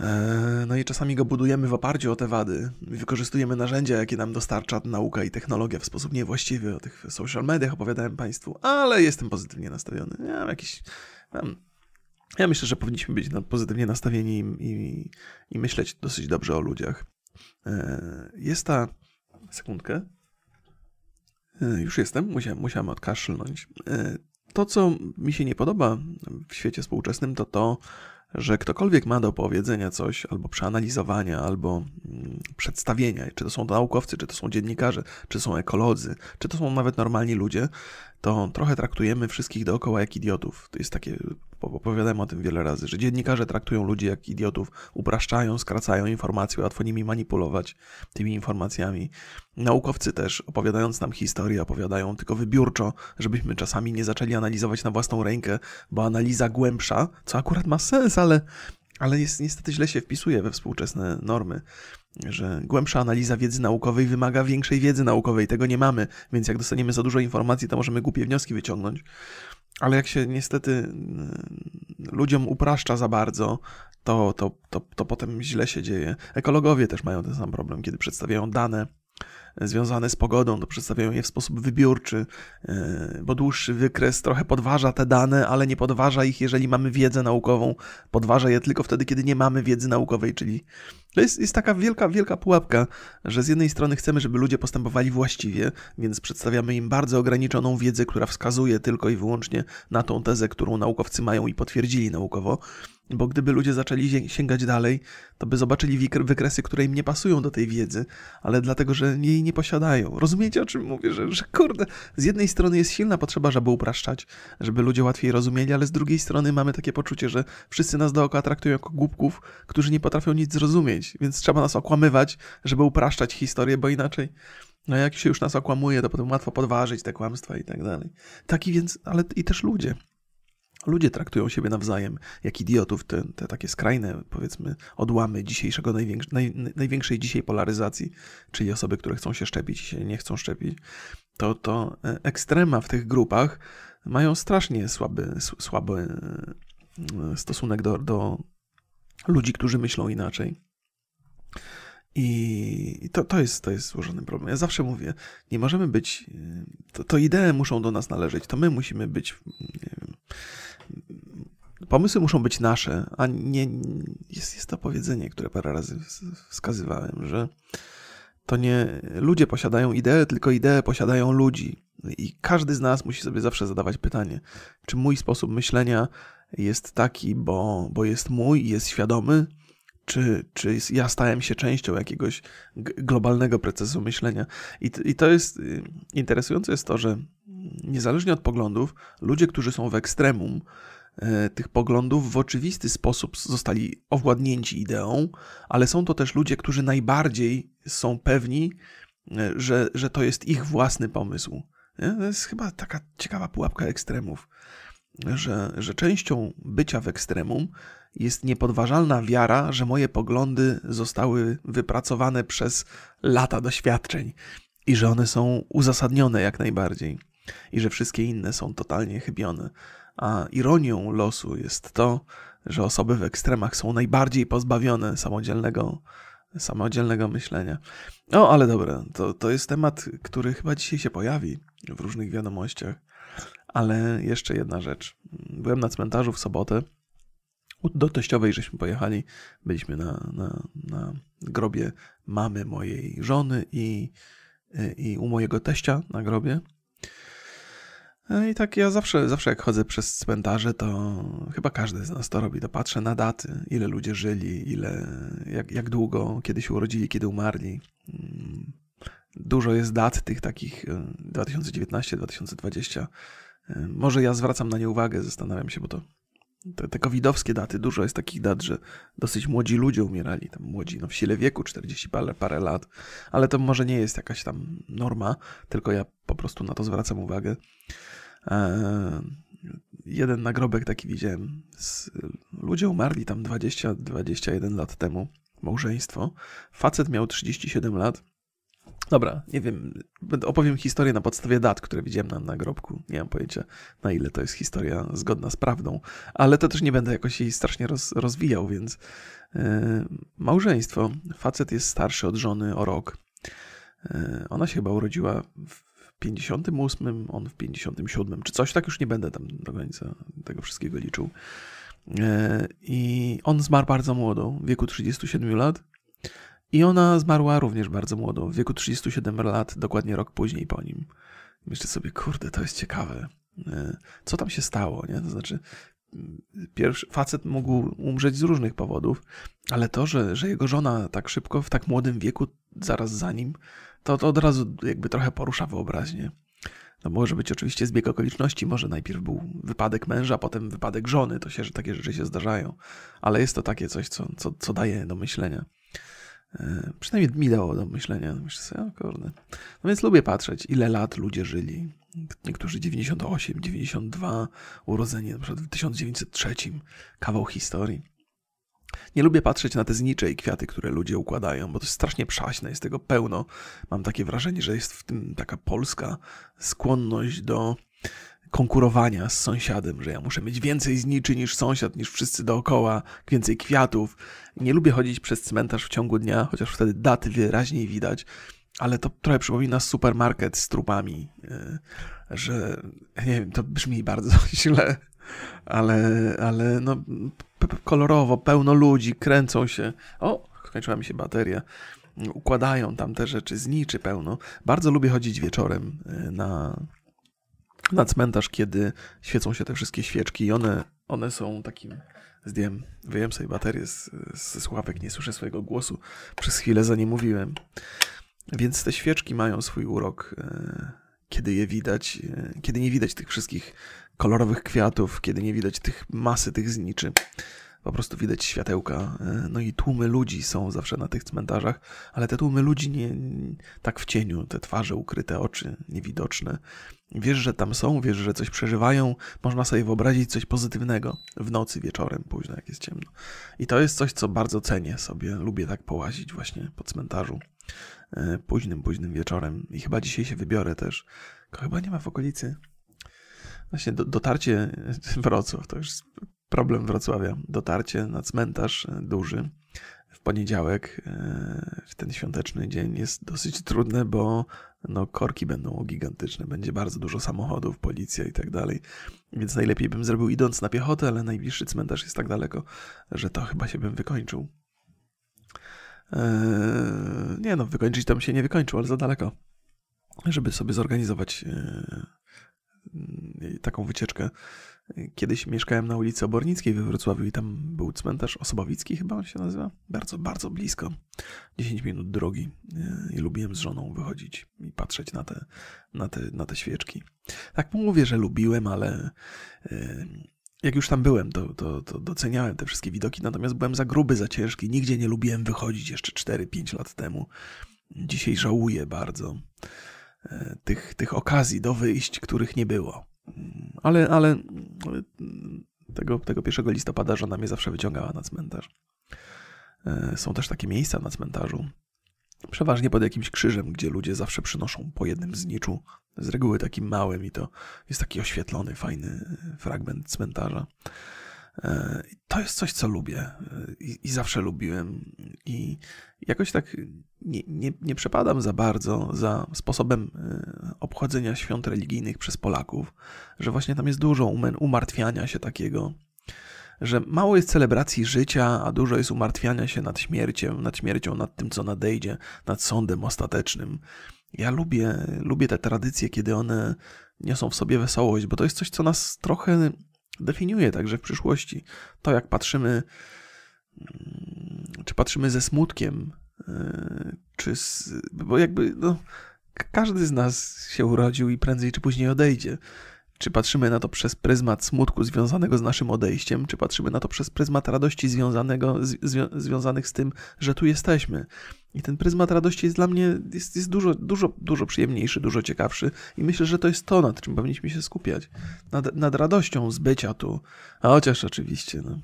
e, no i czasami go budujemy w oparciu o te wady. Wykorzystujemy narzędzia, jakie nam dostarcza nauka i technologia w sposób niewłaściwy. O tych social mediach opowiadałem Państwu, ale jestem pozytywnie nastawiony. Ja mam jakiś, mam Ja myślę, że powinniśmy być pozytywnie nastawieni i, i, i myśleć dosyć dobrze o ludziach. E, jest ta. Sekundkę. E, już jestem, musiałem, musiałem odkaszlnąć. E, to, co mi się nie podoba w świecie współczesnym, to to, że ktokolwiek ma do powiedzenia coś, albo przeanalizowania, albo mm, przedstawienia, czy to są naukowcy, czy to są dziennikarze, czy są ekolodzy, czy to są nawet normalni ludzie, to trochę traktujemy wszystkich dookoła jak idiotów. To jest takie, opowiadałem o tym wiele razy, że dziennikarze traktują ludzi jak idiotów, upraszczają, skracają informacje, łatwo nimi manipulować tymi informacjami. Naukowcy też, opowiadając nam historię, opowiadają tylko wybiórczo, żebyśmy czasami nie zaczęli analizować na własną rękę, bo analiza głębsza, co akurat ma sens, ale ale jest, niestety źle się wpisuje we współczesne normy, że głębsza analiza wiedzy naukowej wymaga większej wiedzy naukowej. Tego nie mamy, więc jak dostaniemy za dużo informacji, to możemy głupie wnioski wyciągnąć. Ale jak się niestety y, ludziom upraszcza za bardzo, to, to, to, to potem źle się dzieje. Ekologowie też mają ten sam problem, kiedy przedstawiają dane związane z pogodą, to przedstawiają je w sposób wybiórczy, e, bo dłuższy wykres trochę podważa te dane, ale nie podważa ich, jeżeli mamy wiedzę naukową. Podważa je tylko wtedy, kiedy nie mamy wiedzy naukowej, czyli to jest, jest taka wielka, wielka pułapka, że z jednej strony chcemy, żeby ludzie postępowali właściwie, więc przedstawiamy im bardzo ograniczoną wiedzę, która wskazuje tylko i wyłącznie na tą tezę, którą naukowcy mają i potwierdzili naukowo. Bo gdyby ludzie zaczęli sięgać dalej, to by zobaczyli wykresy, które im nie pasują do tej wiedzy, ale dlatego, że jej nie posiadają. Rozumiecie, o czym mówię? Że, że kurde, z jednej strony jest silna potrzeba, żeby upraszczać, żeby ludzie łatwiej rozumieli, ale z drugiej strony mamy takie poczucie, że wszyscy nas dookoła traktują jako głupków, którzy nie potrafią nic zrozumieć, więc trzeba nas okłamywać, żeby upraszczać historię, bo inaczej no jak się już nas okłamuje, to potem łatwo podważyć te kłamstwa i tak dalej. Taki więc, ale i też ludzie. Ludzie traktują siebie nawzajem jak idiotów, te, te takie skrajne, powiedzmy, odłamy dzisiejszego, naj, największej dzisiaj polaryzacji, czyli osoby, które chcą się szczepić i się nie chcą szczepić, to, to e, ekstrema w tych grupach mają strasznie słaby, słaby e, stosunek do, do ludzi, którzy myślą inaczej. I to, to, jest, to jest złożony problem. Ja zawsze mówię, nie możemy być, e, to, to idee muszą do nas należeć, to my musimy być, nie wiem, pomysły muszą być nasze, a nie. Jest, jest to powiedzenie, które parę razy wskazywałem, że to nie ludzie posiadają idee, tylko idee posiadają ludzi. I każdy z nas musi sobie zawsze zadawać pytanie, czy mój sposób myślenia jest taki, bo, bo jest mój i jest świadomy, czy, czy ja stałem się częścią jakiegoś globalnego procesu myślenia. I, I to jest y, interesujące jest to, że niezależnie od poglądów, ludzie, którzy są w ekstremum, tych poglądów w oczywisty sposób zostali owładnięci ideą, ale są to też ludzie, którzy najbardziej są pewni, e, że, że to jest ich własny pomysł. To jest chyba taka ciekawa pułapka ekstremów, że, że częścią bycia w ekstremum jest niepodważalna wiara, że moje poglądy zostały wypracowane przez lata doświadczeń i że one są uzasadnione jak najbardziej i że wszystkie inne są totalnie chybione. A ironią losu jest to, że osoby w ekstremach są najbardziej pozbawione samodzielnego, samodzielnego myślenia. O, ale dobra, to, to jest temat, który chyba dzisiaj się pojawi w różnych wiadomościach. Ale jeszcze jedna rzecz. Byłem na cmentarzu w sobotę. Do teściowej żeśmy pojechali. Byliśmy na, na, na grobie mamy mojej żony i, i u mojego teścia na grobie. No I tak ja zawsze, zawsze jak chodzę przez cmentarze, to chyba każdy z nas to robi, to patrzę na daty, ile ludzie żyli, ile, jak, jak długo, kiedy się urodzili, kiedy umarli. Mm, dużo jest dat tych takich 2019-2020. E, e, może ja zwracam na nie uwagę, zastanawiam się, bo to te, te covidowskie daty, dużo jest takich dat, że dosyć młodzi ludzie umierali, tam młodzi, no w sile wieku, 40 parę, parę lat, ale to może nie jest jakaś tam norma, tylko ja po prostu na to zwracam uwagę. E, jeden nagrobek taki widziałem. Ludzie umarli tam 20-21 lat temu. Małżeństwo. Facet miał 37 lat. Dobra, nie wiem, opowiem historię na podstawie dat, które widziałem na nagrobku. Nie mam pojęcia, na ile to jest historia zgodna z prawdą, ale to też nie będę jakoś jej strasznie roz, rozwijał, więc yy, małżeństwo. Facet jest starszy od żony o rok. Yy, ona się chyba urodziła w 58, on w 57, czy coś, tak już nie będę tam do końca tego wszystkiego liczył. I on zmarł bardzo młodo, w wieku 37 lat. I ona zmarła również bardzo młodo, w wieku 37 lat, dokładnie rok później po nim. Myślę sobie, kurde, to jest ciekawe. Co tam się stało, nie? To znaczy, pierwszy facet mógł umrzeć z różnych powodów, ale to, że, że jego żona tak szybko, w tak młodym wieku, zaraz za nim, to, to od razu jakby trochę porusza wyobraźnię. No może być oczywiście zbieg okoliczności, może najpierw był wypadek męża, potem wypadek żony, to się, że takie rzeczy się zdarzają, ale jest to takie coś, co, co, co daje do myślenia. E, przynajmniej mi dało do myślenia. Myślę sobie, o kurde. No więc lubię patrzeć, ile lat ludzie żyli. Niektórzy 98, 92, urodzeni na przykład w 1903, kawał historii. Nie lubię patrzeć na te znicze i kwiaty, które ludzie układają, bo to jest strasznie przaśne, jest tego pełno. Mam takie wrażenie, że jest w tym taka polska skłonność do konkurowania z sąsiadem, że ja muszę mieć więcej zniczy niż sąsiad, niż wszyscy dookoła, więcej kwiatów. Nie lubię chodzić przez cmentarz w ciągu dnia, chociaż wtedy daty wyraźniej widać, ale to trochę przypomina supermarket z trupami, e, że nie wiem, to brzmi bardzo źle, ale, ale no, kolorowo, pełno ludzi, kręcą się. O, skończyła mi się bateria. Układają tam te rzeczy, zniczy pełno. Bardzo lubię chodzić wieczorem e, na, na cmentarz, kiedy świecą się te wszystkie świeczki i one, one są takim... Zdjąłem, wyjąłem sobie baterię z, ze słuchawek, nie słyszę swojego głosu. Przez chwilę za nie mówiłem. Więc te świeczki mają swój urok, e, kiedy je widać, e, kiedy nie widać tych wszystkich kolorowych kwiatów, kiedy nie widać tych masy tych zniczy. Po prostu widać światełka. E, no i tłumy ludzi są zawsze na tych cmentarzach, ale te tłumy ludzi nie tak w cieniu, te twarze ukryte, oczy niewidoczne. Wiesz, że tam są, wiesz, że coś przeżywają, można sobie wyobrazić coś pozytywnego w nocy, wieczorem, późno, jak jest ciemno. I to jest coś, co bardzo cenię sobie. Lubię tak połazić właśnie po cmentarzu. E, późnym, późnym wieczorem. I chyba dzisiaj się wybiorę też. Chyba nie ma w okolicy. Właśnie do, dotarcie Wrocław, to już problem Wrocławia. Dotarcie na cmentarz duży w poniedziałek, e, w ten świąteczny dzień jest dosyć trudne, bo no, korki będą gigantyczne, będzie bardzo dużo samochodów, policja i tak dalej. Więc najlepiej bym zrobił idąc na piechotę, ale najbliższy cmentarz jest tak daleko, że to chyba się bym wykończył. Eee, nie no, wykończyć tam się nie wykończył, ale za daleko, żeby sobie zorganizować eee, taką wycieczkę. Kiedyś mieszkałem na ulicy Obornickiej we Wrocławiu i tam był cmentarz Osobowicki chyba on się nazywa. Bardzo, bardzo blisko. 10 minut drogi eee, i lubiłem z żoną wychodzić i patrzeć na te, na te, na te świeczki. Tak mówię, że lubiłem, ale jak już tam byłem, to, to, to, doceniałem te wszystkie widoki, natomiast byłem za gruby, za ciężki. Nigdzie nie lubiłem wychodzić jeszcze 4-5 lat temu. Dzisiaj żałuję bardzo e, tych, tych okazji do wyjść, których nie było. Ale, ale tego, tego 1 listopada żona mnie zawsze wyciągała na cmentarz. E, są też takie miejsca na cmentarzu, Przeważnie pod jakimś krzyżem, gdzie ludzie zawsze przynoszą po jednym zniczu, z reguły takim małym i to jest taki oświetlony, fajny fragment cmentarza. E, to jest coś, co lubię e, i, i zawsze lubiłem. I jakoś tak nie, nie, nie przepadam za bardzo za sposobem e, obchodzenia świąt religijnych przez Polaków, że właśnie tam jest dużo umartwiania się takiego że mało jest celebracji życia, a dużo jest umartwiania się nad śmiercią, nad śmiercią, nad tym, co nadejdzie, nad sądem ostatecznym. Ja lubię, lubię te tradycje, kiedy one niosą w sobie wesołość, bo to jest coś, co nas trochę definiuje także w przyszłości. To, jak patrzymy, mm, czy patrzymy ze smutkiem, e, czy z, bo jakby no, każdy z nas się urodził i prędzej czy później odejdzie. Czy patrzymy na to przez pryzmat smutku związanego z naszym odejściem, czy patrzymy na to przez pryzmat radości związanego, zwią, związanych z tym, że tu jesteśmy. I ten pryzmat radości jest dla mnie jest, jest dużo, dużo, dużo przyjemniejszy, dużo ciekawszy i myślę, że to jest to, nad czym powinniśmy się skupiać. Nad, nad radością z bycia tu. A chociaż oczywiście, no,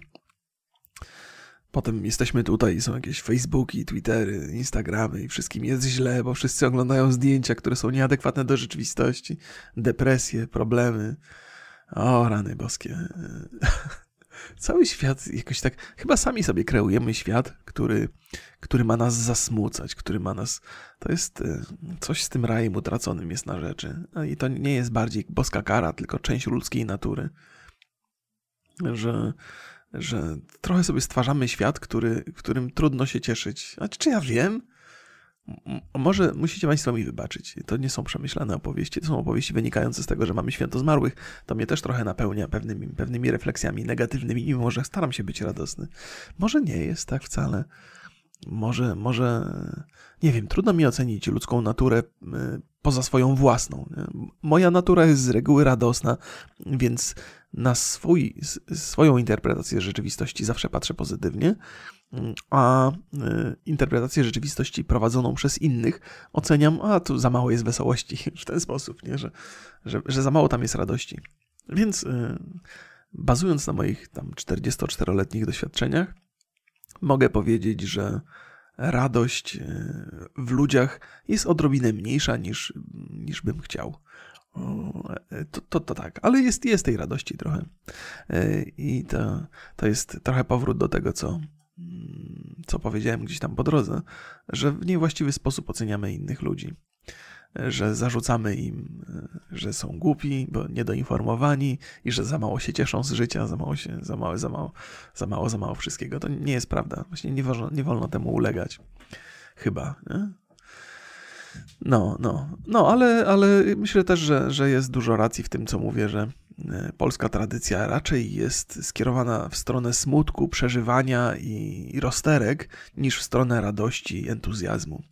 Potem jesteśmy tutaj, są jakieś Facebooki, Twittery, Instagramy i wszystkim jest źle, bo wszyscy oglądają zdjęcia, które są nieadekwatne do rzeczywistości. Depresje, problemy. O, rany boskie. Cały świat jakoś tak, chyba sami sobie kreujemy świat, który, który ma nas zasmucać, który ma nas, to jest e, coś z tym rajem utraconym jest na rzeczy. No I to nie jest bardziej boska kara, tylko część ludzkiej natury. Że że trochę sobie stwarzamy świat, który, którym trudno się cieszyć. Znaczy, czy ja wiem? Może musicie Państwo mi wybaczyć. To nie są przemyślane opowieści, to są opowieści wynikające z tego, że mamy święto zmarłych. To mnie też trochę napełnia pewnymi, pewnymi refleksjami negatywnymi, mimo że staram się być radosny. Może nie jest tak wcale. Może, może, nie wiem, trudno mi ocenić ludzką naturę y, poza swoją własną. Moja natura jest z reguły radosna, więc na swój, swoją interpretację rzeczywistości zawsze patrzę pozytywnie, a y, interpretację rzeczywistości prowadzoną przez innych oceniam, a tu za mało jest wesołości w ten sposób, nie? Że, że, że za mało tam jest radości. Więc y, bazując na moich tam 44-letnich doświadczeniach, mogę powiedzieć, że radość e, w ludziach jest odrobinę mniejsza niż, niż bym chciał. E, to, to, to tak, ale jest, jest tej radości trochę. E, I to, to jest trochę powrót do tego, co, mm, co powiedziałem gdzieś tam po drodze, że w niewłaściwy sposób oceniamy innych ludzi że zarzucamy im, że są głupi, bo niedoinformowani i że za mało się cieszą z życia, za mało się, za mało, za mało, za mało, za mało wszystkiego. To nie jest prawda. Właśnie nie wolno, nie wolno temu ulegać. Chyba, nie? No, no, no, ale, ale myślę też, że, że jest dużo racji w tym, co mówię, że e, polska tradycja raczej jest skierowana w stronę smutku, przeżywania i, i rozterek, niż w stronę radości, entuzjazmu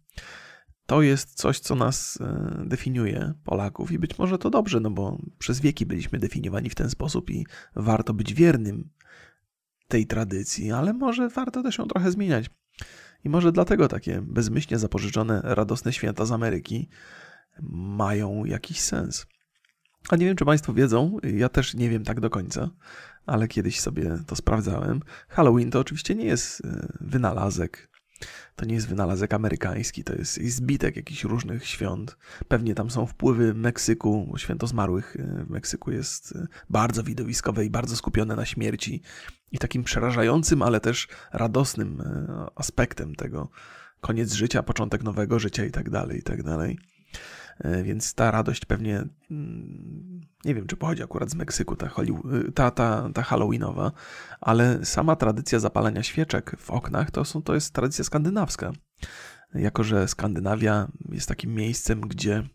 to jest coś, co nas e, definiuje, Polaków, i być może to dobrze, no bo przez wieki byliśmy definiowani w ten sposób i warto być wiernym tej tradycji, ale może warto też ją trochę zmieniać. I może dlatego takie bezmyślnie zapożyczone radosne święta z Ameryki mają jakiś sens. A nie wiem, czy Państwo wiedzą, ja też nie wiem tak do końca, ale kiedyś sobie to sprawdzałem. Halloween to oczywiście nie jest e, wynalazek to nie jest wynalazek amerykański, to jest zbitek jakichś różnych świąt. Pewnie tam są wpływy Meksyku, bo święto zmarłych e, w Meksyku jest e, bardzo widowiskowe i bardzo skupione na śmierci. I takim przerażającym, ale też radosnym e, aspektem tego koniec życia, początek nowego życia i tak dalej, i tak dalej. E, więc ta radość pewnie, mm, nie wiem czy pochodzi akurat z Meksyku, ta, ta, ta, ta halloweenowa, ale sama tradycja zapalania świeczek w oknach to, są, to jest tradycja skandynawska. Jako, że Skandynawia jest takim miejscem, gdzie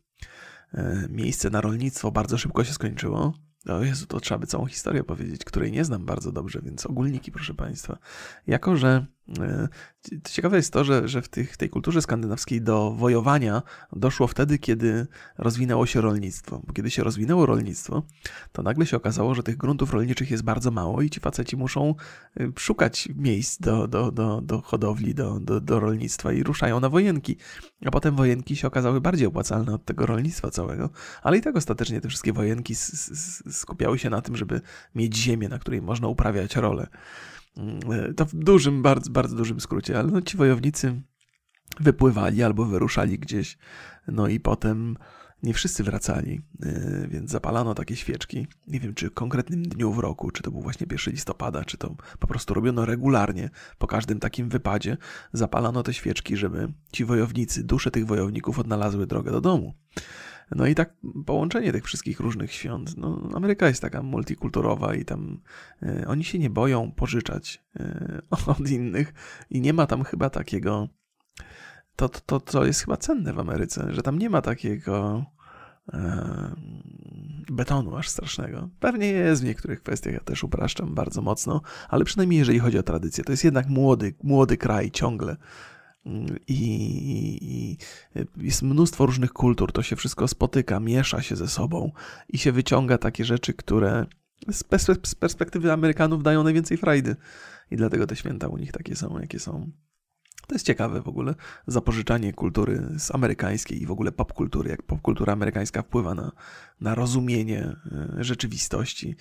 e, miejsce na rolnictwo bardzo szybko się skończyło, o Jezu, to trzeba by całą historię powiedzieć, której nie znam bardzo dobrze, więc ogólniki, proszę Państwa. Jako, że ciekawe jest to, że, że w tych, tej kulturze skandynawskiej do wojowania doszło wtedy, kiedy rozwinęło się rolnictwo. Bo kiedy się rozwinęło rolnictwo, to nagle się okazało, że tych gruntów rolniczych jest bardzo mało i ci faceci muszą e, szukać miejsc do, do, do, do hodowli, do, do, do rolnictwa i ruszają na wojenki. A potem wojenki się okazały bardziej opłacalne od tego rolnictwa całego, ale i tak ostatecznie te wszystkie wojenki skupiały się na tym, żeby mieć ziemię, na której można uprawiać rolę. Mm, to w dużym, bardzo, bardzo dużym skrócie, ale no ci wojownicy wypływali albo wyruszali gdzieś, no i potem nie wszyscy wracali, y, więc zapalano takie świeczki. Nie wiem, czy w konkretnym dniu w roku, czy to był właśnie 1 listopada, czy to po prostu robiono regularnie, po każdym takim wypadzie, zapalano te świeczki, żeby ci wojownicy, dusze tych wojowników odnalazły drogę do domu. No i tak połączenie tych wszystkich różnych świąt. No, Ameryka jest taka multikulturowa i tam y, oni się nie boją pożyczać y, od innych i nie ma tam chyba takiego. To, to, to jest chyba cenne w Ameryce, że tam nie ma takiego e, betonu aż strasznego. Pewnie jest w niektórych kwestiach, ja też upraszczam bardzo mocno, ale przynajmniej jeżeli chodzi o tradycję, to jest jednak młody, młody kraj ciągle i, jest mnóstwo różnych kultur, to się wszystko spotyka, miesza się ze sobą i się wyciąga takie rzeczy, które z perspektywy Amerykanów dają najwięcej frajdy. I dlatego te święta u nich takie są, jakie są. To jest ciekawe w ogóle, zapożyczanie kultury z amerykańskiej i w ogóle popkultury, jak popkultura amerykańska wpływa na, na rozumienie e, rzeczywistości.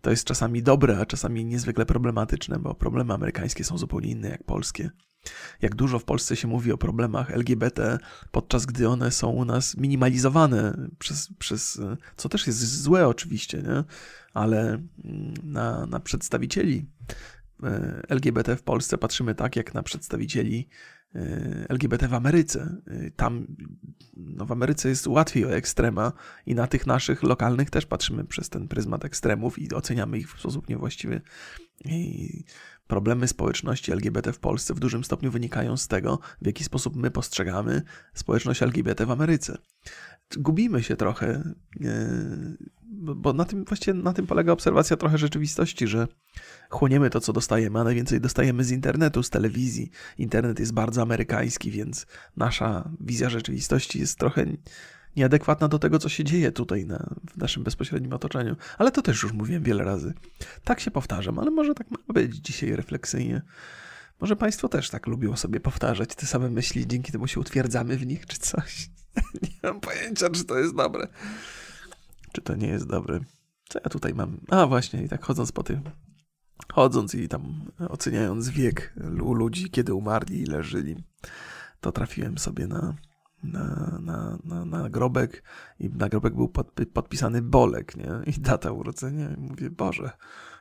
To jest czasami dobre, a czasami niezwykle problematyczne, bo problemy amerykańskie są zupełnie inne jak polskie jak dużo w Polsce się mówi o problemach LGBT, podczas gdy one są u nas minimalizowane przez, przez co też jest złe oczywiście, nie? ale mm, na, na przedstawicieli e, LGBT w Polsce patrzymy tak, jak na przedstawicieli LGBT w Ameryce. Tam no w Ameryce jest łatwiej o ekstrema i na tych naszych lokalnych też patrzymy przez ten pryzmat ekstremów i oceniamy ich w sposób niewłaściwy. I problemy społeczności LGBT w Polsce w dużym stopniu wynikają z tego, w jaki sposób my postrzegamy społeczność LGBT w Ameryce. Gubimy się trochę, bo na tym właściwie na tym polega obserwacja trochę rzeczywistości, że chłoniemy to, co dostajemy, a najwięcej dostajemy z internetu, z telewizji. Internet jest bardzo amerykański, więc nasza wizja rzeczywistości jest trochę nieadekwatna do tego, co się dzieje tutaj na, w naszym bezpośrednim otoczeniu. Ale to też już mówiłem wiele razy. Tak się powtarzam, ale może tak ma być dzisiaj refleksyjnie. Może Państwo też tak lubią sobie powtarzać te same myśli, dzięki temu się utwierdzamy w nich, czy coś. nie mam pojęcia, czy to jest dobre. Czy to nie jest dobre. Co ja tutaj mam? A właśnie, i tak chodząc po tym, chodząc i tam oceniając wiek u ludzi, kiedy umarli i leżeli, to trafiłem sobie na na, na, na, na grobek i na grobek był pod, podpisany Bolek, nie? I data urodzenia. I mówię, Boże,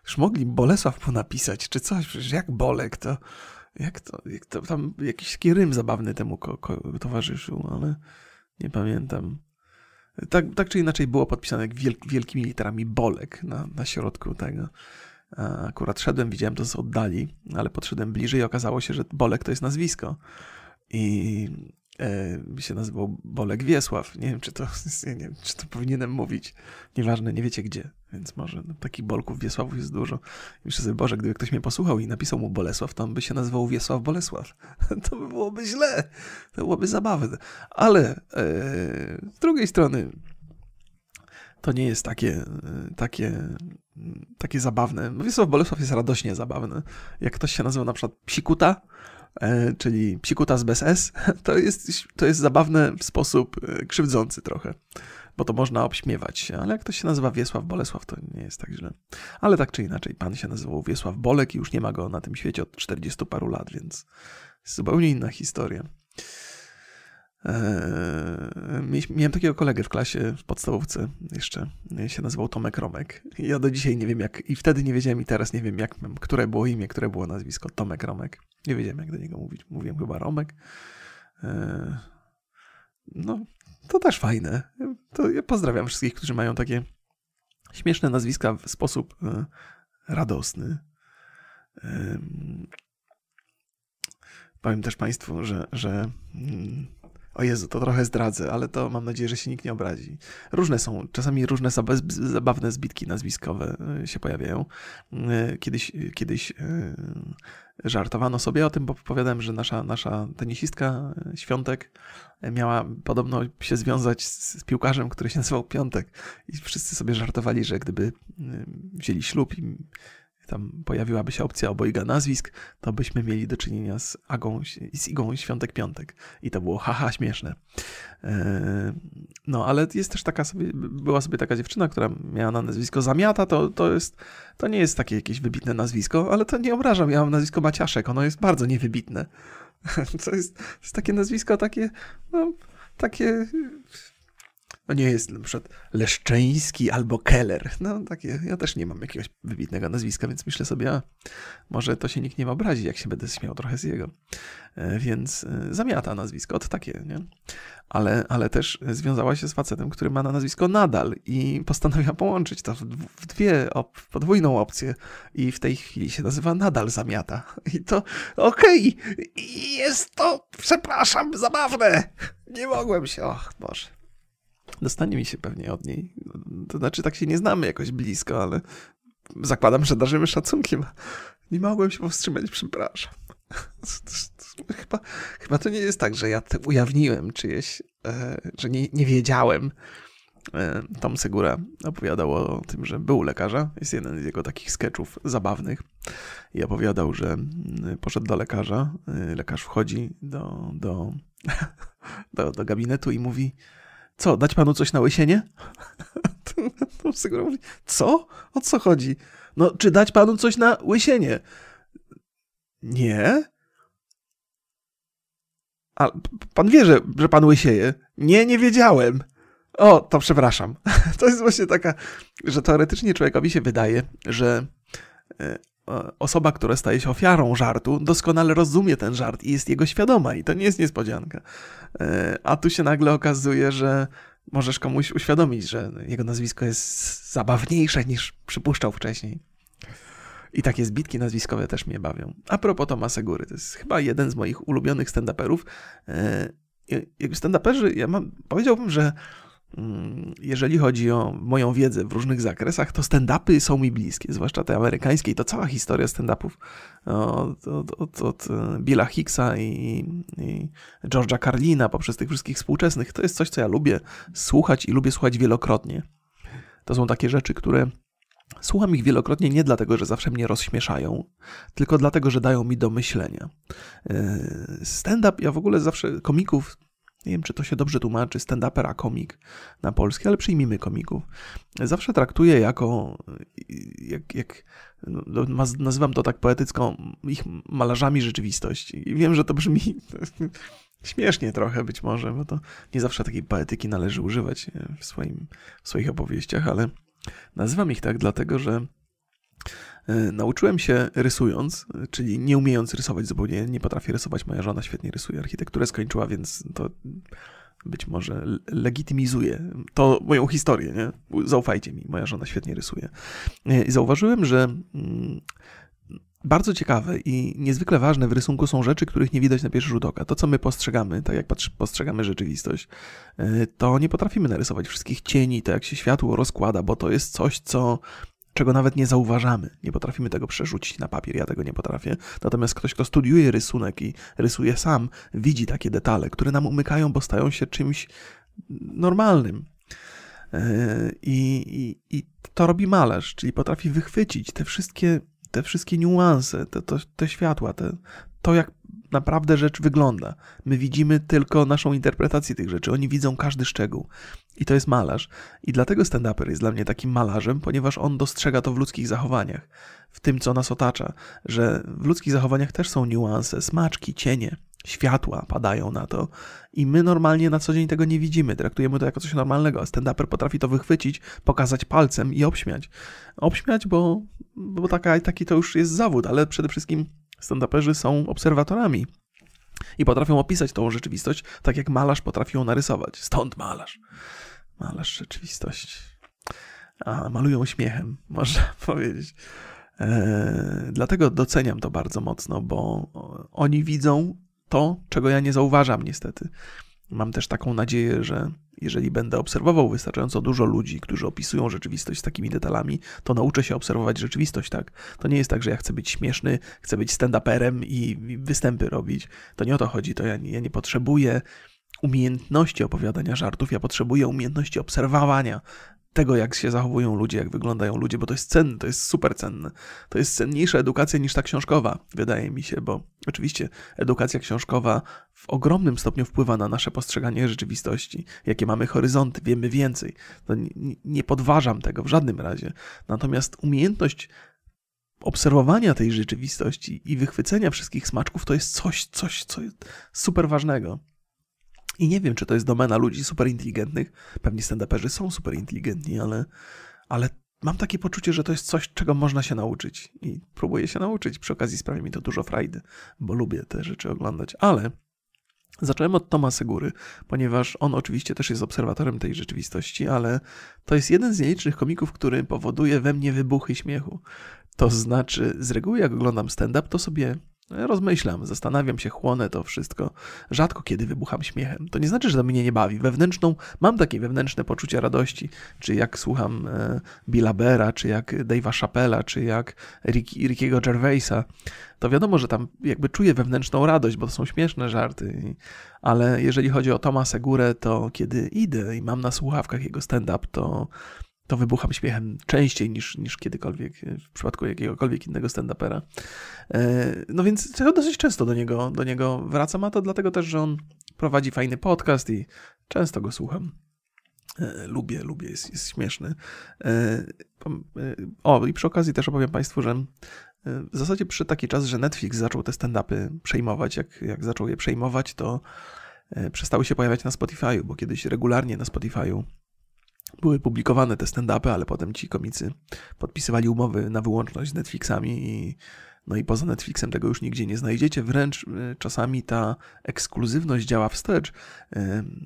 już mogli Bolesław napisać, czy coś, przecież jak Bolek, to jak to, jak to tam jakiś rym zabawny temu ko, ko, towarzyszył, ale nie pamiętam. Tak, tak czy inaczej było podpisane wielk, wielkimi literami Bolek na, na środku tego. Akurat szedłem, widziałem to z oddali, ale podszedłem bliżej i okazało się, że Bolek to jest nazwisko. I e, się nazywał Bolek Wiesław. Nie wiem, czy to, nie wiem, czy to powinienem mówić. Nieważne, nie wiecie gdzie, więc może no, takich Bolków Wiesławów jest dużo. I myślę sobie, Boże, gdyby ktoś mnie posłuchał i napisał mu Bolesław, to on by się nazywał Wiesław Bolesław. To by byłoby źle, to byłoby zabawne. Ale e, z drugiej strony to nie jest takie, e, takie, takie zabawne. Wiesław Bolesław jest radośnie zabawny. Jak ktoś się nazywa na przykład Psikuta, czyli psikutas bez S, to jest, to jest zabawne w sposób e, krzywdzący trochę, bo to można obśmiewać ale jak ktoś się nazywa Wiesław Bolesław, to nie jest tak źle. Ale tak czy inaczej, pan się nazywał Wiesław Bolek i już nie ma go na tym świecie od 40 paru lat, więc zupełnie inna historia. Eee, miałem takiego kolegę w klasie w podstawówce jeszcze, się nazywał Tomek Romek. Ja do dzisiaj nie wiem jak, i wtedy nie wiedziałem i teraz nie wiem jak, które było imię, które było nazwisko, Tomek Romek. Nie wiedziałem jak do niego mówić, mówiłem chyba Romek. Eee, no, to też fajne. To ja pozdrawiam wszystkich, którzy mają takie śmieszne nazwiska w sposób e, radosny. Powiem też Państwu, że, że mm, o Jezu, to trochę zdradzę, ale to mam nadzieję, że się nikt nie obrazi. Różne są, czasami różne zabawne zbitki nazwiskowe e, się pojawiają. E, kiedyś, kiedyś e, żartowano sobie o tym, bo opowiadałem, że nasza, nasza tenisistka Świątek miała podobno się związać z piłkarzem, który się nazywał Piątek. I wszyscy sobie żartowali, że gdyby wzięli ślub i tam pojawiłaby się opcja obojga nazwisk, to byśmy mieli do czynienia z, Agą, z Igą Świątek Piątek. I to było haha śmieszne. E, no, ale jest też taka sobie, była sobie taka dziewczyna, która miała na nazwisko Zamiata, to, to, jest, to nie jest takie jakieś wybitne nazwisko, ale to nie obrażam, ja mam nazwisko Maciaszek, ono jest bardzo niewybitne. To jest, to jest takie nazwisko, takie, no, takie no nie jest na przykład Leszczyński albo Keller. No takie, ja też nie mam jakiegoś wybitnego nazwiska, więc myślę sobie, a może to się nikt nie obrazi, jak się będę śmiał trochę z jego. E, więc e, zamiata nazwisko, od takie, nie? Ale, ale też związała się z facetem, który ma na nazwisko nadal i postanowiła połączyć to w, dwie, op, podwójną opcję i w tej chwili się nazywa nadal zamiata. I to, okej, okay, jest to, przepraszam, zabawne. Nie mogłem się, och Boże. Dostanie mi się pewnie od niej. To znaczy, tak się nie znamy jakoś blisko, ale zakładam, że darzymy szacunkiem. Nie mogłem się powstrzymać, przepraszam. Chyba, chyba to nie jest tak, że ja ujawniłem czyjeś, e, że nie, nie wiedziałem. E, Tom Segura opowiadał o tym, że był lekarza. Jest jeden z jego takich sketchów zabawnych. I opowiadał, że mm, poszedł do lekarza. E, lekarz wchodzi do, do, do, do gabinetu i mówi: co, dać panu coś na łysienie? mówi, co? O co chodzi? No, czy dać panu coś na łysienie? Nie. A pan wie, że, że pan łysieje? Nie, nie wiedziałem. O, to przepraszam. To jest właśnie taka, że teoretycznie człowiekowi się wydaje, że e, osoba, która staje się ofiarą żartu, doskonale rozumie ten żart i jest jego świadoma, i to nie jest niespodzianka. A tu się nagle okazuje, że możesz komuś uświadomić, że jego nazwisko jest zabawniejsze niż przypuszczał wcześniej. I takie zbitki nazwiskowe też mnie bawią. A propos Tomasa Góry, to jest chyba jeden z moich ulubionych stand-uperów. Stand-uperzy, ja mam, powiedziałbym, że jeżeli chodzi o moją wiedzę w różnych zakresach, to stand-upy są mi bliskie, zwłaszcza te amerykańskie i to cała historia stand-upów od, od, od, od Billa Hicksa i, i George'a Carlina poprzez tych wszystkich współczesnych. To jest coś, co ja lubię słuchać i lubię słuchać wielokrotnie. To są takie rzeczy, które Słucham ich wielokrotnie nie dlatego, że zawsze mnie rozśmieszają, tylko dlatego, że dają mi do myślenia. E, stand-up, ja w ogóle zawsze komików, nie wiem czy to się dobrze tłumaczy, stand-upper a komik na polski, ale przyjmijmy komików. Zawsze traktuję jako, jak, jak no, nazywam to tak poetycką, ich malarzami rzeczywistości. I wiem, że to brzmi śmiesznie trochę być może, bo to nie zawsze takiej poetyki należy używać w, swoim, w swoich opowieściach, ale Nazywam ich tak dlatego, że e, nauczyłem się rysując, czyli nie umiejąc rysować zupełnie, nie potrafię rysować, moja żona świetnie rysuje, architekturę skończyła, więc to być może legitymizuje to moją historię, nie? Zaufajcie mi, moja żona świetnie rysuje. E, I zauważyłem, że mm, bardzo ciekawe i niezwykle ważne w rysunku są rzeczy, których nie widać na pierwszy rzut oka. To, co my postrzegamy, tak jak postrzegamy rzeczywistość, e, to nie potrafimy narysować wszystkich cieni, to jak się światło rozkłada, bo to jest coś, co czego nawet nie zauważamy. Nie potrafimy tego przerzucić na papier, ja tego nie potrafię. Natomiast ktoś, kto studiuje rysunek i rysuje sam, widzi takie detale, które nam umykają, bo stają się czymś normalnym. E, I, i, I to robi malarz, czyli potrafi wychwycić te wszystkie te wszystkie niuanse, te, te, te światła, te, to jak naprawdę rzecz wygląda. My widzimy tylko naszą interpretację tych rzeczy, oni widzą każdy szczegół. I to jest malarz. I dlatego stand-uper jest dla mnie takim malarzem, ponieważ on dostrzega to w ludzkich zachowaniach, w tym, co nas otacza, że w ludzkich zachowaniach też są niuanse, smaczki, cienie światła padają na to i my normalnie na co dzień tego nie widzimy, traktujemy to jako coś normalnego, a stand-uper potrafi to wychwycić, pokazać palcem i obśmiać. Obśmiać, bo, bo taka, taki to już jest zawód, ale przede wszystkim stand-uperzy są obserwatorami i potrafią opisać tą rzeczywistość tak jak malarz potrafi ją narysować. Stąd malarz. Malarz rzeczywistości. A, malują śmiechem, można powiedzieć. Eee, dlatego doceniam to bardzo mocno, bo oni widzą to, czego ja nie zauważam niestety. Mam też taką nadzieję, że jeżeli będę obserwował wystarczająco dużo ludzi, którzy opisują rzeczywistość z takimi detalami, to nauczę się obserwować rzeczywistość tak. To nie jest tak, że ja chcę być śmieszny, chcę być stand-uperem i występy robić. To nie o to chodzi, to ja ja nie potrzebuję umiejętności opowiadania żartów, ja potrzebuję umiejętności obserwowania tego, jak się zachowują ludzie, jak wyglądają ludzie, bo to jest cenne, to jest super cenne. To jest cenniejsza edukacja niż ta książkowa, wydaje mi się, bo oczywiście edukacja książkowa w ogromnym stopniu wpływa na nasze postrzeganie rzeczywistości, jakie mamy horyzonty, wiemy więcej. Nie, nie podważam tego w żadnym razie. Natomiast umiejętność obserwowania tej rzeczywistości i wychwycenia wszystkich smaczków to jest coś, coś, co jest super ważnego. I nie wiem, czy to jest domena ludzi superinteligentnych. Pewnie stand-uperzy są superinteligentni, ale, ale mam takie poczucie, że to jest coś, czego można się nauczyć. I próbuję się nauczyć. Przy okazji sprawia mi to dużo frajdy, bo lubię te rzeczy oglądać. Ale Zacząłem od Toma Segury, ponieważ on oczywiście też jest obserwatorem tej rzeczywistości, ale to jest jeden z nielicznych komików, który powoduje we mnie wybuchy śmiechu. To znaczy, z reguły jak oglądam stand-up, to sobie Rozmyślam, zastanawiam się, chłonę to wszystko. Rzadko kiedy wybucham śmiechem. To nie znaczy, że to mnie nie bawi. Wewnętrzną, mam takie wewnętrzne poczucie radości. Czy jak słucham e, Billa Bera, czy jak Dave'a Chappella, czy jak Rick, Rickiego Gervaisa, to wiadomo, że tam jakby czuję wewnętrzną radość, bo to są śmieszne żarty. Ale jeżeli chodzi o Toma Segurę, to kiedy idę i mam na słuchawkach jego stand-up, to to wybucham śmiechem częściej niż, niż kiedykolwiek w przypadku jakiegokolwiek innego stand-upera. E, no więc dosyć często do niego, do niego wracam, a to dlatego też, że on prowadzi fajny podcast i często go słucham. E, lubię, lubię, jest, jest śmieszny. E, o, i przy okazji też opowiem Państwu, że w zasadzie przyszedł taki czas, że Netflix zaczął te stand-upy przejmować. Jak, jak zaczął je przejmować, to przestały się pojawiać na Spotify'u, bo kiedyś regularnie na Spotify'u były publikowane te stand-upy, ale potem ci komicy podpisywali umowy na wyłączność z Netflixami i no i poza Netflixem tego już nigdzie nie znajdziecie, wręcz y, czasami ta ekskluzywność działa wstecz. Y,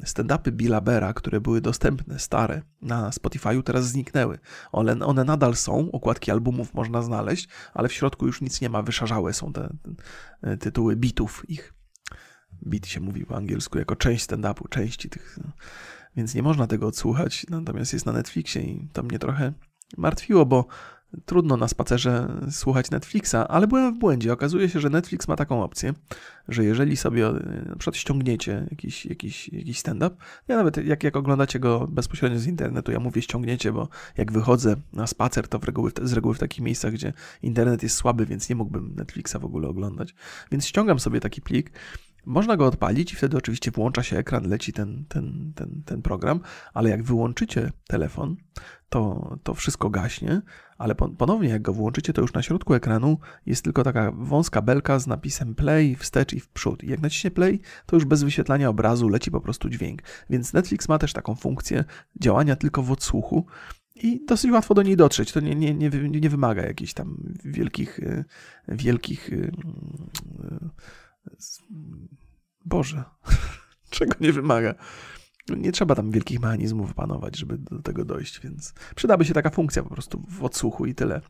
stand-upy Billa Bera, które były dostępne, stare, na Spotify'u teraz zniknęły. One, one nadal są, okładki albumów można znaleźć, ale w środku już nic nie ma, wyszarzałe są te, te tytuły bitów ich. Bit się mówi po angielsku jako część stand-upu, części tych... Więc nie można tego odsłuchać, natomiast jest na Netflixie i to mnie trochę martwiło, bo trudno na spacerze słuchać Netflixa, ale byłem w błędzie. Okazuje się, że Netflix ma taką opcję, że jeżeli sobie e, na przykład ściągniecie jakiś, jakiś, jakiś stand-up, ja nawet jak, jak oglądacie go bezpośrednio z internetu, ja mówię ściągniecie, bo jak wychodzę na spacer, to w reguły, z reguły w takich miejscach, gdzie internet jest słaby, więc nie mógłbym Netflixa w ogóle oglądać. Więc ściągam sobie taki plik, można go odpalić i wtedy oczywiście włącza się ekran, leci ten, ten, ten, ten program, ale jak wyłączycie telefon, to, to wszystko gaśnie, ale ponownie jak go włączycie, to już na środku ekranu jest tylko taka wąska belka z napisem play, wstecz i w przód. I jak naciśnie play, to już bez wyświetlania obrazu leci po prostu dźwięk. Więc Netflix ma też taką funkcję działania tylko w odsłuchu, i dosyć łatwo do niej dotrzeć. To nie, nie, nie, nie wymaga jakichś tam wielkich, y, wielkich y, y, Boże, czego nie wymaga. Nie trzeba tam wielkich mechanizmów panować, żeby do tego dojść, więc przydaby się taka funkcja po prostu w odsłuchu i tyle.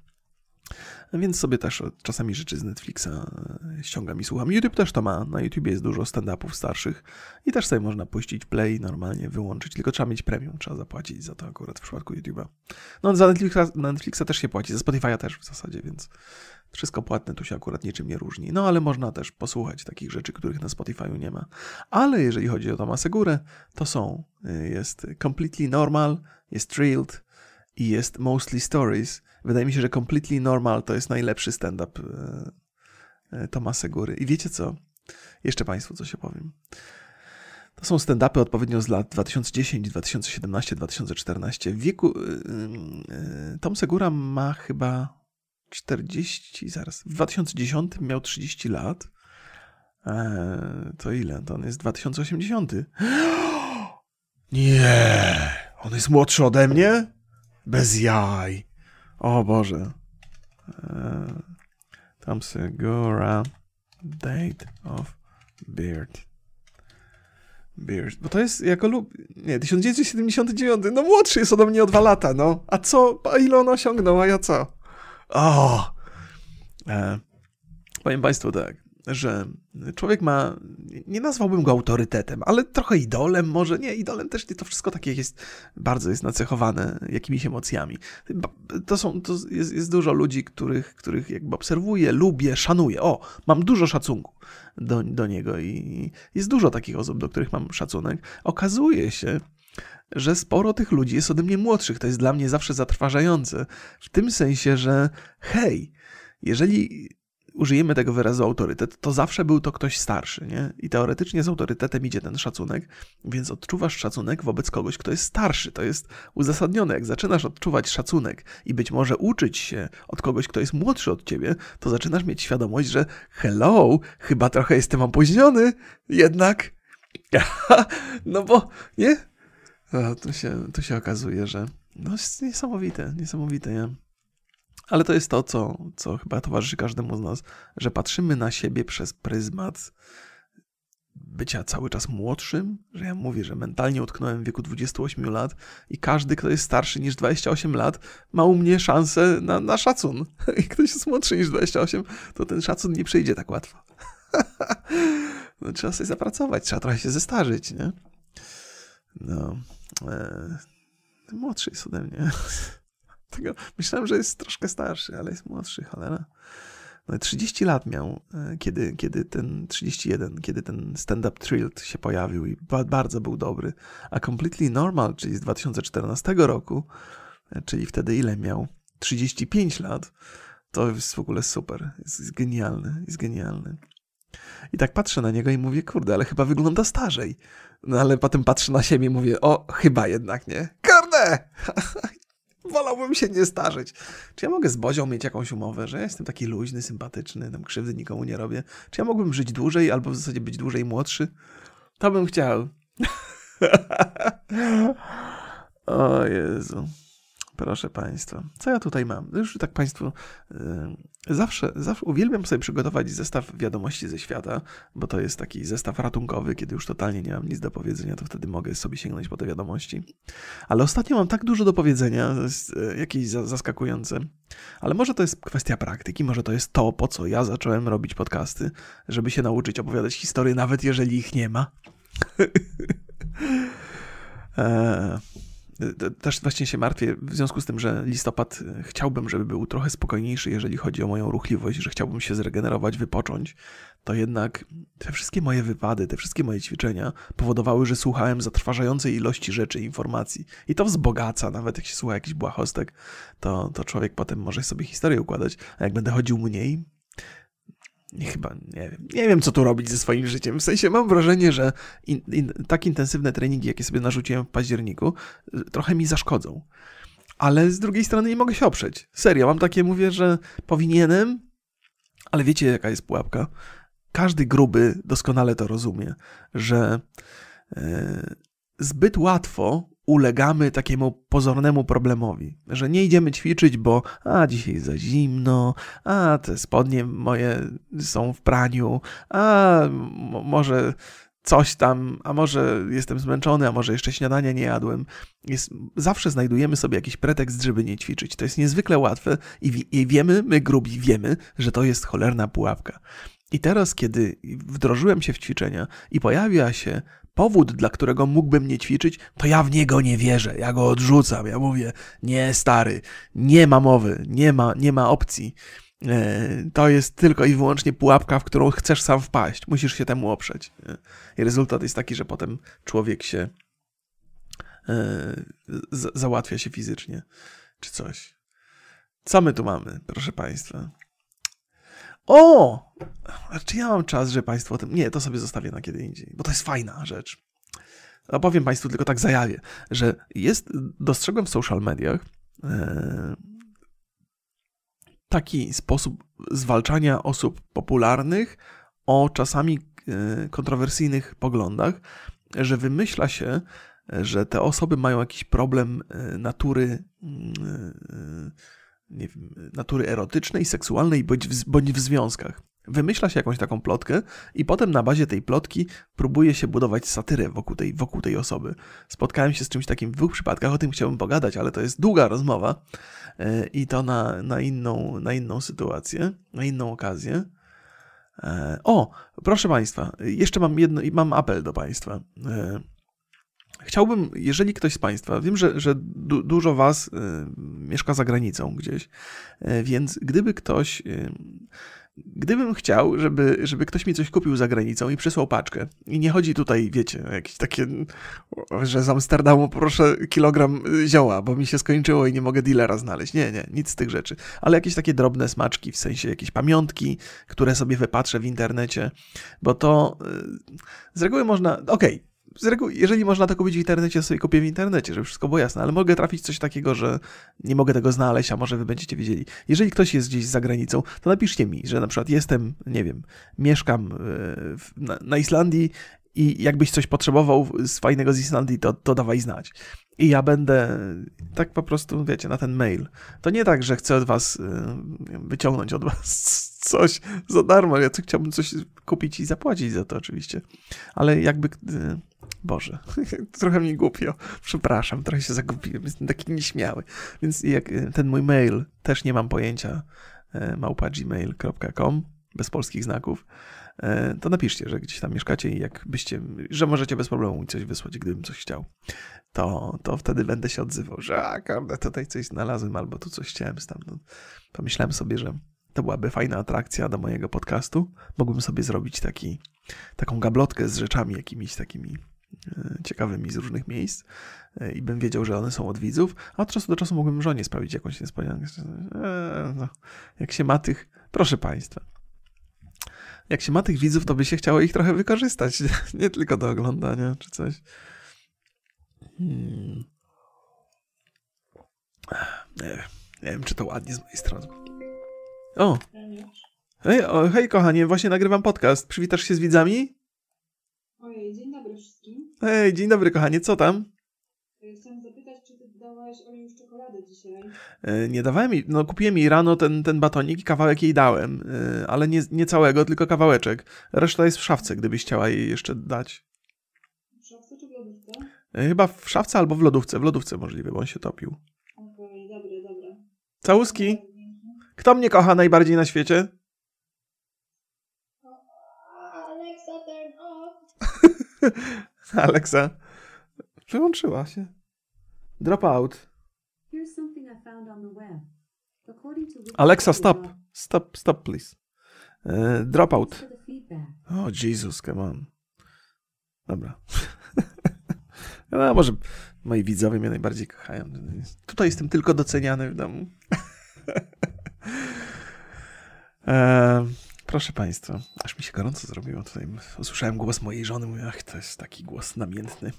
Więc sobie też czasami rzeczy z Netflixa ściągam i słucham. YouTube też to ma. Na YouTube jest dużo stand-upów starszych i też sobie można puścić play, normalnie wyłączyć, tylko trzeba mieć premium, trzeba zapłacić za to akurat w przypadku YouTube'a. No za Netflixa, Netflixa też się płaci, za Spotify'a też w zasadzie, więc wszystko płatne tu się akurat niczym nie różni. No ale można też posłuchać takich rzeczy, których na Spotify'u nie ma. Ale jeżeli chodzi o Tomasa Górę, to są. Y, jest Completely Normal, jest Thrilled i jest Mostly Stories. Wydaje mi się, że Completely Normal to jest najlepszy stand-up y, y, Tomasa Góry. I wiecie co? Jeszcze Państwu coś opowiem. To są stand-upy odpowiednio z lat 2010, 2017, 2014. W wieku Tom Segura ma chyba 40, zaraz. W 2010 miał 30 lat. Eee, to ile? To on jest 2080. Nie! On jest młodszy ode mnie? Bez jaj. O Boże. Eee, Tom Segura. Date of Beard. Beard. Bo to jest jako lub. Nie, 1979. No młodszy jest ode mnie o dwa lata, no. A co? A ile on osiągnął, a ja co? O! E, powiem Państwu tak, że człowiek ma, nie nazwałbym go autorytetem, ale trochę idolem może, nie, idolem też nie, to wszystko takie jest, bardzo jest nacechowane jakimiś emocjami. To są, to jest, jest dużo ludzi, których, których jakby obserwuję, lubię, szanuję. O, mam dużo szacunku do, do niego i jest dużo takich osób, do których mam szacunek. Okazuje się, że sporo tych ludzi jest ode mnie młodszych. To jest dla mnie zawsze zatrważające. W tym sensie, że hej, jeżeli użyjemy tego wyrazu autorytet, to zawsze był to ktoś starszy, nie? I teoretycznie z autorytetem idzie ten szacunek, więc odczuwasz szacunek wobec kogoś, kto jest starszy. To jest uzasadnione. Jak zaczynasz odczuwać szacunek i być może uczyć się od kogoś, kto jest młodszy od ciebie, to zaczynasz mieć świadomość, że hello, chyba trochę jestem opóźniony, jednak. no bo, nie? tu się, tu się okazuje, że no jest niesamowite, niesamowite, nie? Ale to jest to, co, co chyba towarzyszy każdemu z nas, że patrzymy na siebie przez pryzmat bycia cały czas młodszym, że ja mówię, że mentalnie utknąłem w wieku 28 lat i każdy, kto jest starszy niż 28 lat, ma u mnie szansę na, na szacun. I ktoś jest młodszy niż 28, to ten szacun nie przyjdzie tak łatwo. no, trzeba sobie zapracować, trzeba trochę się zestarzyć, nie? No. E, młodszy jest ode mnie. Tego, myślałem, że jest troszkę starszy, ale jest młodszy, cholera. No 30 lat miał, e, kiedy, kiedy ten 31, kiedy ten stand-up Thrilled się pojawił i bardzo był dobry. A Completely Normal, czyli z 2014 roku, e, czyli wtedy ile miał? 35 lat. To jest w ogóle super. Jest, jest genialny, jest genialny. I tak patrzę na niego i mówię, kurde, ale chyba wygląda starzej. No ale potem patrzę na siebie i mówię, o, chyba jednak nie. Kurde! Wolałbym się nie starzeć. Czy ja mogę z Bozią mieć jakąś umowę, że ja jestem taki luźny, sympatyczny, tam krzywdy nikomu nie robię? Czy ja mógłbym żyć dłużej albo w zasadzie być dłużej młodszy? To bym chciał. O Jezu. Proszę Państwa, co ja tutaj mam? Już tak Państwu yy, zawsze, zawsze uwielbiam sobie przygotować zestaw wiadomości ze świata, bo to jest taki zestaw ratunkowy, kiedy już totalnie nie mam nic do powiedzenia, to wtedy mogę sobie sięgnąć po te wiadomości. Ale ostatnio mam tak dużo do powiedzenia, yy, jakieś za, zaskakujące. Ale może to jest kwestia praktyki, może to jest to, po co ja zacząłem robić podcasty, żeby się nauczyć opowiadać historie, nawet jeżeli ich nie ma. eee. Też właśnie się martwię w związku z tym, że listopad e, chciałbym, żeby był trochę spokojniejszy, jeżeli chodzi o moją ruchliwość, że chciałbym się zregenerować, wypocząć, to jednak te wszystkie moje wypady, te wszystkie moje ćwiczenia powodowały, że słuchałem zatrważającej ilości rzeczy, informacji. I to wzbogaca, nawet jak się słucha jakiś błahostek, to, to człowiek potem może sobie historię układać, a jak będę chodził mniej, nie, chyba nie wiem. Nie wiem, co tu robić ze swoim życiem. W sensie mam wrażenie, że in, in, tak intensywne treningi, jakie sobie narzuciłem w październiku, trochę mi zaszkodzą. Ale z drugiej strony nie mogę się oprzeć. Serio, mam takie, mówię, że powinienem, ale wiecie, jaka jest pułapka? Każdy gruby doskonale to rozumie, że yy, zbyt łatwo ulegamy takiemu pozornemu problemowi, że nie idziemy ćwiczyć, bo a dzisiaj za zimno, a te spodnie moje są w praniu, a może coś tam, a może jestem zmęczony, a może jeszcze śniadania nie jadłem. Jest, zawsze znajdujemy sobie jakiś pretekst, żeby nie ćwiczyć. To jest niezwykle łatwe i, i wiemy, my grubi wiemy, że to jest cholerna pułapka. I teraz, kiedy wdrożyłem się w ćwiczenia i pojawia się powód, dla którego mógłbym nie ćwiczyć, to ja w niego nie wierzę. Ja go odrzucam. Ja mówię, nie stary, nie ma mowy, nie ma, nie ma opcji. E, to jest tylko i wyłącznie pułapka, w którą chcesz sam wpaść. Musisz się temu oprzeć. I rezultat jest taki, że potem człowiek się e, załatwia się fizycznie, czy coś. Co my tu mamy, proszę Państwa? O! Czy ja mam czas, że Państwo o tym. Nie, to sobie zostawię na kiedy indziej, bo to jest fajna rzecz. Opowiem Państwu tylko tak zajawię, że jest, dostrzegłem w social mediach e, taki sposób zwalczania osób popularnych o czasami e, kontrowersyjnych poglądach, że wymyśla się, że te osoby mają jakiś problem e, natury. E, nie wiem, natury erotycznej, seksualnej bądź w, bądź w związkach. Wymyśla się jakąś taką plotkę i potem na bazie tej plotki próbuje się budować satyrę wokół tej, wokół tej osoby. Spotkałem się z czymś takim w dwóch przypadkach, o tym chciałbym pogadać, ale to jest długa rozmowa e, i to na, na, inną, na inną sytuację, na inną okazję. E, o, proszę Państwa, jeszcze mam jedno, mam apel do Państwa. E, Chciałbym, jeżeli ktoś z Państwa, wiem, że, że du, dużo Was y, mieszka za granicą gdzieś, y, więc gdyby ktoś, y, gdybym chciał, żeby, żeby ktoś mi coś kupił za granicą i przysłał paczkę, i nie chodzi tutaj, wiecie, jakieś takie, że z Amsterdamu proszę kilogram zioła, bo mi się skończyło i nie mogę dealera znaleźć. Nie, nie, nic z tych rzeczy. Ale jakieś takie drobne smaczki, w sensie jakieś pamiątki, które sobie wypatrzę w internecie, bo to z reguły można, okej, okay, z reguły, jeżeli można to kupić w internecie, to sobie kupię w internecie, żeby wszystko było jasne, ale mogę trafić coś takiego, że nie mogę tego znaleźć, a może wy będziecie wiedzieli. Jeżeli ktoś jest gdzieś za granicą, to napiszcie mi, że na przykład jestem, nie wiem, mieszkam e, na, na Islandii i jakbyś coś potrzebował z fajnego z Islandii, to, to dawaj znać. I ja będę tak po prostu, wiecie, na ten mail. To nie tak, że chcę od was e, wyciągnąć od was coś za darmo. Ja chciałbym coś kupić i zapłacić za to oczywiście. Ale jakby e, Boże, trochę mi głupio. Przepraszam, trochę się zagubiłem. Jestem taki nieśmiały. Więc jak e, ten mój mail, też nie mam pojęcia, e, małpa.gmail.com, bez polskich znaków, to napiszcie, że gdzieś tam mieszkacie i jakbyście, że możecie bez problemu mi coś wysłać, gdybym coś chciał. To, to wtedy będę się odzywał, że a, kurde, tutaj coś znalazłem, albo tu coś chciałem stamtąd. Pomyślałem sobie, że to byłaby fajna atrakcja do mojego podcastu. Mógłbym sobie zrobić taki, taką gablotkę z rzeczami jakimiś takimi E, ciekawymi z różnych miejsc e, i bym wiedział, że one są od widzów, a od czasu do czasu mógłbym żonie sprawić jakąś niespodziankę. Eee, no, jak się ma tych, proszę Państwa, jak się ma tych widzów, to by się chciało ich trochę wykorzystać, nie tylko do oglądania czy coś. Hmm. Nie, wiem, nie wiem, czy to ładnie z mojej strony. O! Hej, o, hej kochanie, właśnie nagrywam podcast. Przywitasz się z widzami? Ojej, dzień dobry wszystkim. Hej, dzień dobry kochanie, co tam? Dawałeś Oli już czekoladę dzisiaj. E, Nie dawałem jej, no kupiłem jej rano ten, ten batonik i kawałek jej dałem, e, ale nie, nie całego, tylko kawałeczek. Reszta jest w szafce, gdybyś chciała jej jeszcze dać. W szafce czy w lodówce? E, Chyba w szafce albo w lodówce, w lodówce możliwe, bo on się topił. Okej, dobre, dobre. Całuski, kto mnie kocha najbardziej na świecie? Alexa, turn off. Alexa. Wyłączyła się. Drop out. Here's something I found on the web. According to Alexa, stop. Stop, stop, please. E, drop thanks out. for the feedback. O, Jesus, come on. Dobra. No, może moi widzowie mnie najbardziej kochają. Tutaj jestem tylko doceniany w domu. e, proszę Państwa, aż mi się gorąco zrobiło. Tutaj usłyszałem głos mojej żony. Mówię, ach, to jest taki głos namiętny,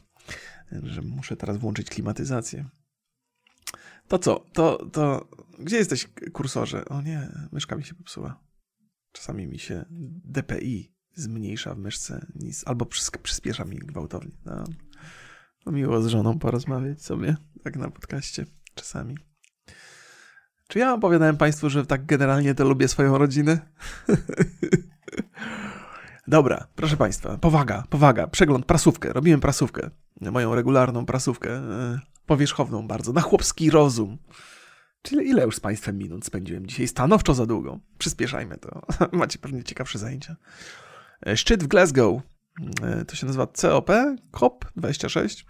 że muszę teraz włączyć klimatyzację. To co? To, to... Gdzie jesteś, kursorze? O nie, myszka mi się popsuła. Czasami mi się DPI zmniejsza w myszce, nic, albo przys- przyspiesza mi gwałtownie. No. No miło z żoną porozmawiać sobie, tak na podcaście czasami. Czy ja opowiadałem Państwu, że tak generalnie to lubię swoją rodzinę? Dobra, proszę Państwa, powaga, powaga, przegląd, prasówkę. Robiłem prasówkę, moją regularną prasówkę, e, powierzchowną bardzo, na chłopski rozum. Czyli ile już z Państwem minut spędziłem dzisiaj? Stanowczo za długo. Przyspieszajmy to. Macie pewnie ciekawsze zajęcia. E, Szczyt w Glasgow. E, To się nazywa COP, COP26.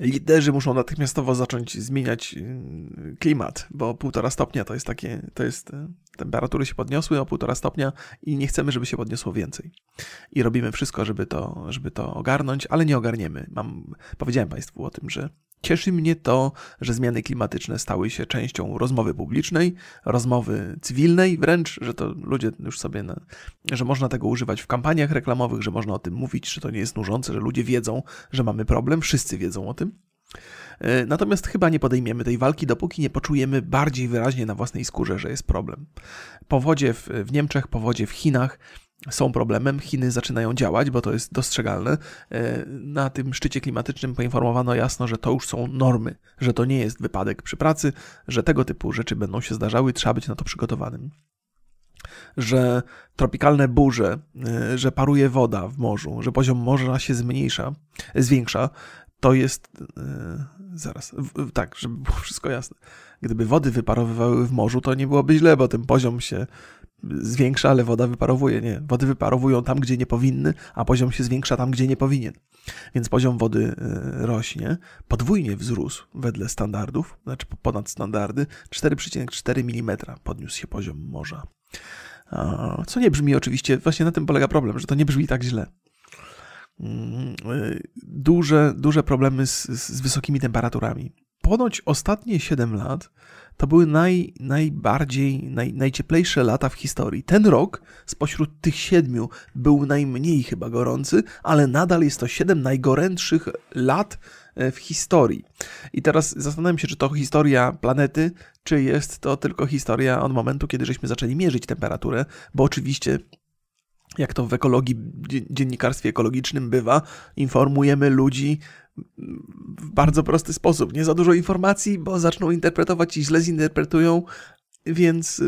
Liderzy muszą natychmiastowo zacząć zmieniać mm, klimat, bo półtora stopnia to jest takie, to jest, temperatury się podniosły o półtora stopnia i nie chcemy, żeby się podniosło więcej. I robimy wszystko, żeby to, żeby to ogarnąć, ale nie ogarniemy. Mam, powiedziałem Państwu o tym, że cieszy mnie to, że zmiany klimatyczne stały się częścią rozmowy publicznej, rozmowy cywilnej wręcz, że to ludzie już sobie, na, że można tego używać w kampaniach reklamowych, że można o tym mówić, że to nie jest nużące, że ludzie wiedzą, że mamy problem, wszyscy wiedzą o tym. E, Natomiast chyba nie podejmiemy tej walki, dopóki nie poczujemy bardziej wyraźnie na własnej skórze, że jest problem. Powodzie w, w Niemczech, powodzie w Chinach są problemem. Chiny zaczynają działać, bo to jest dostrzegalne. E, Na tym szczycie klimatycznym poinformowano jasno, że to już są normy, że to nie jest wypadek przy pracy, że tego typu rzeczy będą się zdarzały, trzeba być na to przygotowanym. Że tropikalne burze, e, że paruje woda w morzu, że poziom morza się zmniejsza, zwiększa, to jest. Zaraz, w- tak, żeby było wszystko jasne. Gdyby wody wyparowywały w morzu, to nie byłoby źle, bo ten poziom się zwiększa, ale woda wyparowuje. Nie, wody wyparowują tam, gdzie nie powinny, a poziom się zwiększa tam, gdzie nie powinien. Więc poziom wody e, rośnie, podwójnie wzrósł wedle standardów, znaczy ponad standardy, 4,4 mm podniósł się poziom morza. Co nie brzmi oczywiście, właśnie na tym polega problem, że to nie brzmi tak źle. Mm, y, Duże, duże problemy z, z wysokimi temperaturami. Ponoć ostatnie 7 lat to były naj, najbardziej, naj, najcieplejsze lata w historii. Ten rok spośród tych siedmiu był najmniej chyba gorący, ale nadal jest to 7 najgorętszych lat e, w historii. I teraz zastanawiam się, czy to historia planety, czy jest to tylko historia od momentu, kiedy żeśmy zaczęli mierzyć temperaturę, bo oczywiście jak to w ekologii, dzie- dziennikarstwie ekologicznym bywa, informujemy ludzi w bardzo prosty sposób. Nie za dużo informacji, bo zaczną interpretować i źle zinterpretują, więc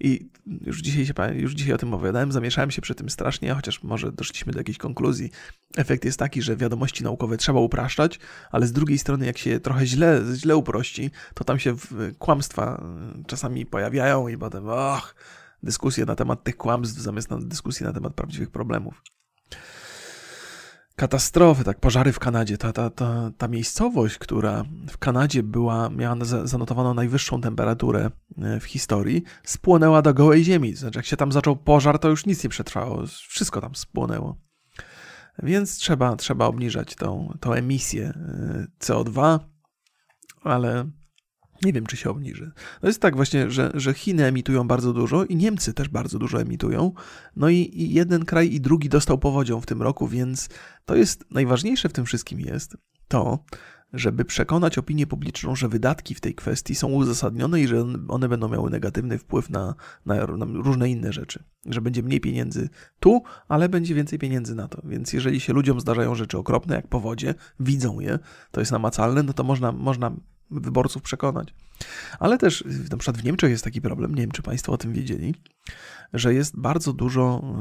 i już dzisiaj, się, już dzisiaj o tym opowiadałem, zamieszałem się przy tym strasznie, chociaż może doszliśmy do jakiejś konkluzji. Efekt jest taki, że wiadomości naukowe trzeba upraszczać, ale z drugiej strony, jak się trochę źle, źle uprości, to tam się kłamstwa y, czasami pojawiają i potem, och, dyskusje na temat tych kłamstw zamiast na dyskusji na temat prawdziwych problemów. Katastrofy, tak, pożary w Kanadzie. Ta, ta, ta, ta miejscowość, która w Kanadzie była, miała za- zanotowaną najwyższą temperaturę e, w historii, spłonęła do gołej ziemi. Znaczy, jak się tam zaczął pożar, to już nic nie przetrwało. Wszystko tam spłonęło. Więc trzeba, trzeba obniżać tą, tą emisję e, CO2, ale nie wiem, czy się obniży. To jest tak właśnie, że, że Chiny emitują bardzo dużo i Niemcy też bardzo dużo emitują. No i, i jeden kraj i drugi dostał powodzią w tym roku, więc to jest najważniejsze w tym wszystkim jest to, żeby przekonać opinię publiczną, że wydatki w tej kwestii są uzasadnione i że one będą miały negatywny wpływ na, na, na, różne inne rzeczy. Że będzie mniej pieniędzy tu, ale będzie więcej pieniędzy na to. Więc jeżeli się ludziom zdarzają rzeczy okropne, jak powodzie, widzą je, to jest namacalne, no to można, można wyborców przekonać. Ale też na przykład w Niemczech jest taki problem, nie wiem czy Państwo o tym wiedzieli, że jest bardzo dużo,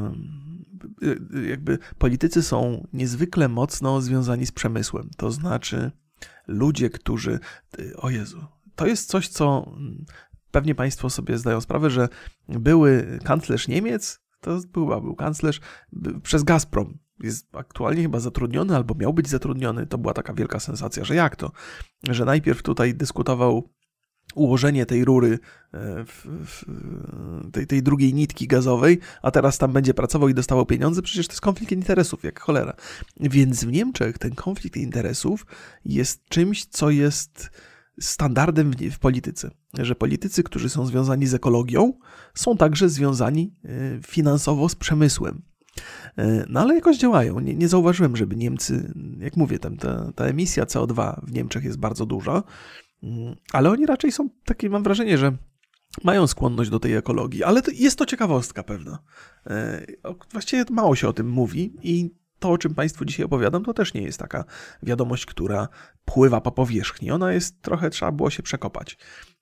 jakby politycy są niezwykle mocno związani z przemysłem. To znaczy ludzie, którzy, o Jezu, to jest coś, co pewnie Państwo sobie zdają sprawę, że były kanclerz Niemiec, to był, był kanclerz przez Gazprom jest aktualnie chyba zatrudniony, albo miał być zatrudniony. To była taka wielka sensacja, że jak to? Że najpierw tutaj dyskutował ułożenie tej rury, e, w, w, tej, tej drugiej nitki gazowej, a teraz tam będzie pracował i dostawał pieniądze, przecież to jest konflikt interesów, jak cholera. Więc w Niemczech ten konflikt interesów jest czymś, co jest standardem w, w polityce. Że politycy, którzy są związani z ekologią, są także związani e, finansowo z przemysłem. E, no ale jakoś działają. Nie, nie zauważyłem, żeby Niemcy, jak mówię, tam ta, ta emisja CO2 w Niemczech jest bardzo duża, mm, ale oni raczej są takie, mam wrażenie, że mają skłonność do tej ekologii, ale to, jest to ciekawostka pewna. E, właściwie mało się o tym mówi i to, o czym Państwu dzisiaj opowiadam, to też nie jest taka wiadomość, która pływa po powierzchni. Ona jest trochę, trzeba było się przekopać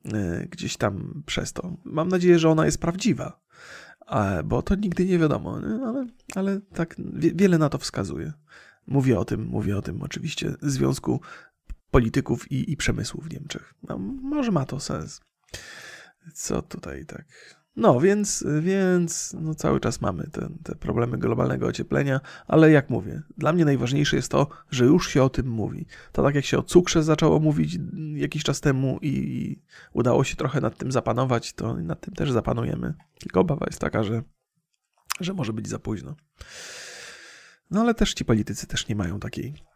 e, gdzieś tam przez to. Mam nadzieję, że ona jest prawdziwa bo to nigdy nie wiadomo, ale, ale tak wiele na to wskazuje. Mówię o tym, mówię o tym oczywiście związku polityków i, i przemysłu w Niemczech. No, może ma to sens. Co tutaj tak no, więc, więc no cały czas mamy te, te problemy globalnego ocieplenia, ale jak mówię, dla mnie najważniejsze jest to, że już się o tym mówi. To tak jak się o cukrze zaczęło mówić jakiś czas temu i udało się trochę nad tym zapanować, to nad tym też zapanujemy. Tylko obawa jest taka, że, że może być za późno. No ale też ci politycy też nie mają takiej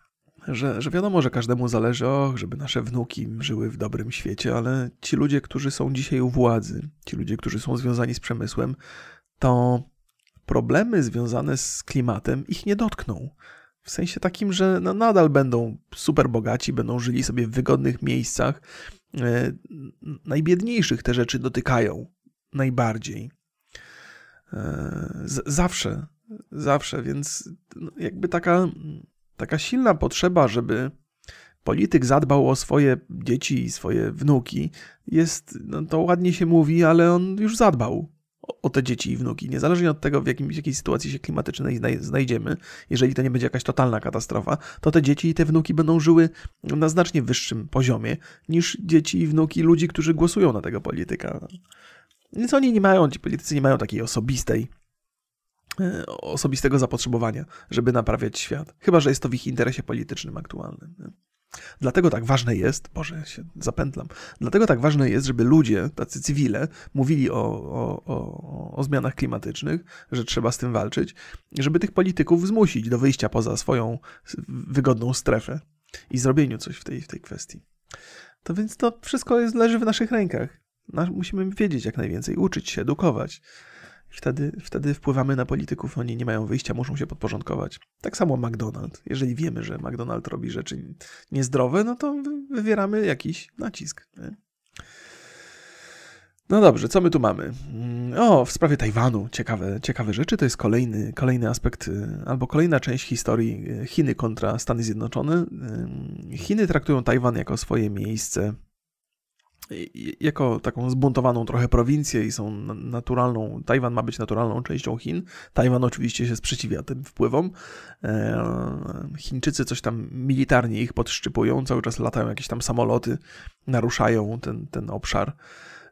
że, że wiadomo, że każdemu zależy, och, żeby nasze wnuki żyły w dobrym świecie, ale ci ludzie, którzy są dzisiaj u władzy, ci ludzie, którzy są związani z przemysłem, to problemy związane z klimatem ich nie dotkną. W sensie takim, że no nadal będą super bogaci, będą żyli sobie w wygodnych miejscach. E, najbiedniejszych te rzeczy dotykają najbardziej. E, z zawsze, zawsze, więc no, jakby taka taka silna potrzeba, żeby polityk zadbał o swoje dzieci i swoje wnuki, jest, no to ładnie się mówi, ale on już zadbał o, te dzieci i wnuki. Niezależnie od tego, w, jakim, jakiej sytuacji się klimatycznej znajdziemy, jeżeli to nie będzie jakaś totalna katastrofa, to te dzieci i te wnuki będą żyły na znacznie wyższym poziomie niż dzieci i wnuki ludzi, którzy głosują na tego polityka. Więc oni nie mają, ci politycy nie mają takiej osobistej osobistego zapotrzebowania, żeby naprawiać świat. Chyba, że jest to w ich interesie politycznym aktualnym. Nie? Dlatego tak ważne jest, Boże, się zapętlam, dlatego tak ważne jest, żeby ludzie, tacy cywile, mówili o, o, o, o zmianach klimatycznych, że trzeba z tym walczyć, żeby tych polityków zmusić do wyjścia poza swoją wygodną strefę i zrobieniu coś w tej, w tej kwestii. To więc to wszystko jest, leży w naszych rękach. Musimy wiedzieć jak najwięcej, uczyć się, edukować. Wtedy, wtedy wpływamy na polityków, oni nie mają wyjścia, muszą się podporządkować. Tak samo McDonald's. Jeżeli wiemy, że McDonald's robi rzeczy niezdrowe, no to wywieramy jakiś nacisk. Nie? No dobrze, co my tu mamy? Mm, o, w sprawie Tajwanu ciekawe, ciekawe rzeczy. To jest kolejny, kolejny aspekt, y, albo kolejna część historii y, Chiny kontra Stany Zjednoczone. Chiny traktują Tajwan jako swoje miejsce jako taką zbuntowaną trochę prowincję i są naturalną, Tajwan ma być naturalną częścią Chin. Tajwan oczywiście się sprzeciwia tym wpływom. E, Chińczycy coś tam militarnie ich podszczypują, cały czas latają jakieś tam samoloty, naruszają ten, ten obszar.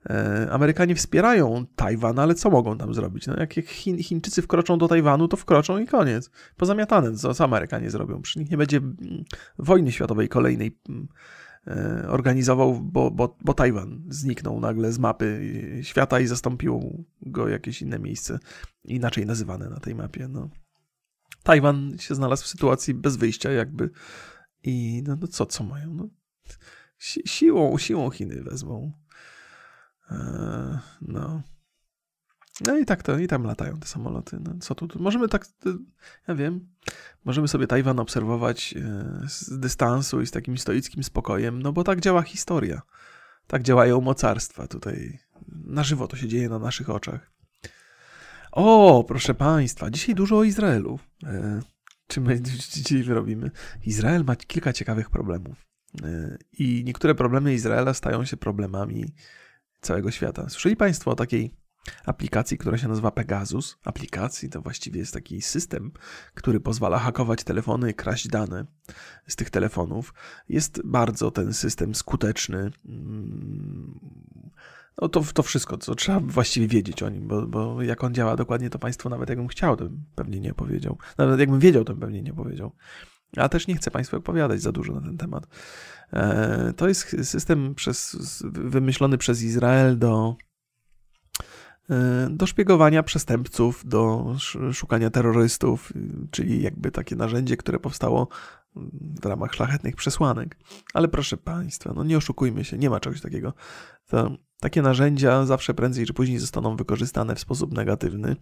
E, Amerykanie wspierają Tajwan, ale co mogą tam zrobić? No jak Chin, Chińczycy wkroczą do Tajwanu, to wkroczą i koniec. Pozamiatane, co, Amerykanie zrobią? Przy nich nie będzie mm, wojny światowej kolejnej mm, organizował, bo, bo, bo Tajwan zniknął nagle z mapy świata i zastąpiło go jakieś inne miejsce, inaczej nazywane na tej mapie. No. Tajwan się znalazł w sytuacji bez wyjścia jakby i no, no co, co mają? No, si siłą, siłą Chiny wezmą. E, no. No i tak to, i tam latają te samoloty. No, co tu? Możemy tak, ja wiem, Możemy sobie Tajwan obserwować e, z dystansu i z takim stoickim spokojem, no bo tak działa historia. Tak działają mocarstwa tutaj. Na żywo to się dzieje na naszych oczach. O, proszę Państwa, dzisiaj dużo o Izraelu. E, Czy my dzisiaj wyrobimy? Izrael ma kilka ciekawych problemów. E, I niektóre problemy Izraela stają się problemami całego świata. Słyszeli Państwo o takiej aplikacji, która się nazywa Pegasus? Aplikacji to właściwie jest taki system, który pozwala hakować telefony, kraść dane z tych telefonów. Jest bardzo ten system skuteczny. Mm, No to, to wszystko, co trzeba właściwie wiedzieć o nim, bo, bo jak on działa dokładnie, to Państwo nawet jakbym chciał, to bym pewnie nie powiedział. Nawet jakbym wiedział, to bym pewnie nie powiedział. A też nie chcę Państwu opowiadać za dużo na ten temat. E, To jest system przez, wymyślony przez Izrael do, do szpiegowania przestępców, do sz- szukania terrorystów, czyli jakby takie narzędzie, które powstało w ramach szlachetnych przesłanek. Ale proszę Państwa, no nie oszukujmy się, nie ma czegoś takiego. To, takie narzędzia zawsze prędzej czy później zostaną wykorzystane w sposób negatywny.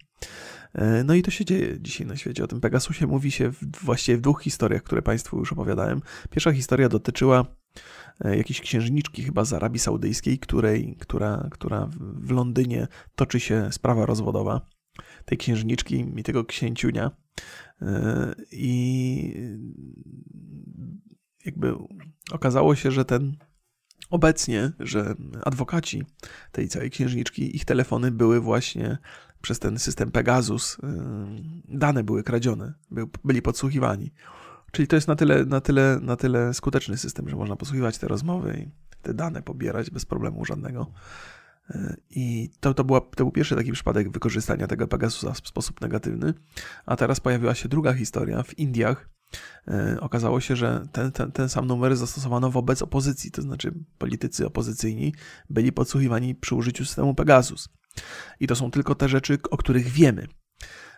E, No i to się dzieje dzisiaj na świecie. O tym Pegasusie mówi się w, właściwie w dwóch historiach, które Państwu już opowiadałem. Pierwsza historia dotyczyła e, jakiejś księżniczki chyba z Arabii Saudyjskiej, której, która, która w- Londynie toczy się sprawa rozwodowa tej księżniczki i tego księciunia. E, I jakby okazało się, że ten obecnie, że adwokaci tej całej księżniczki, ich telefony były właśnie przez ten system Pegasus, y, dane były kradzione, by- byli podsłuchiwani. Czyli to jest na tyle, na, tyle, na tyle skuteczny system, że można podsłuchiwać te rozmowy i te dane pobierać bez problemu żadnego. Y, I to, to, była, to był pierwszy taki przypadek wykorzystania tego Pegasusa w sposób negatywny. A teraz pojawiła się druga historia w Indiach. Y, Okazało się, że ten, ten, ten sam numer zastosowano wobec opozycji, to znaczy politycy opozycyjni byli podsłuchiwani przy użyciu systemu Pegasus. I to są tylko te rzeczy, o których wiemy.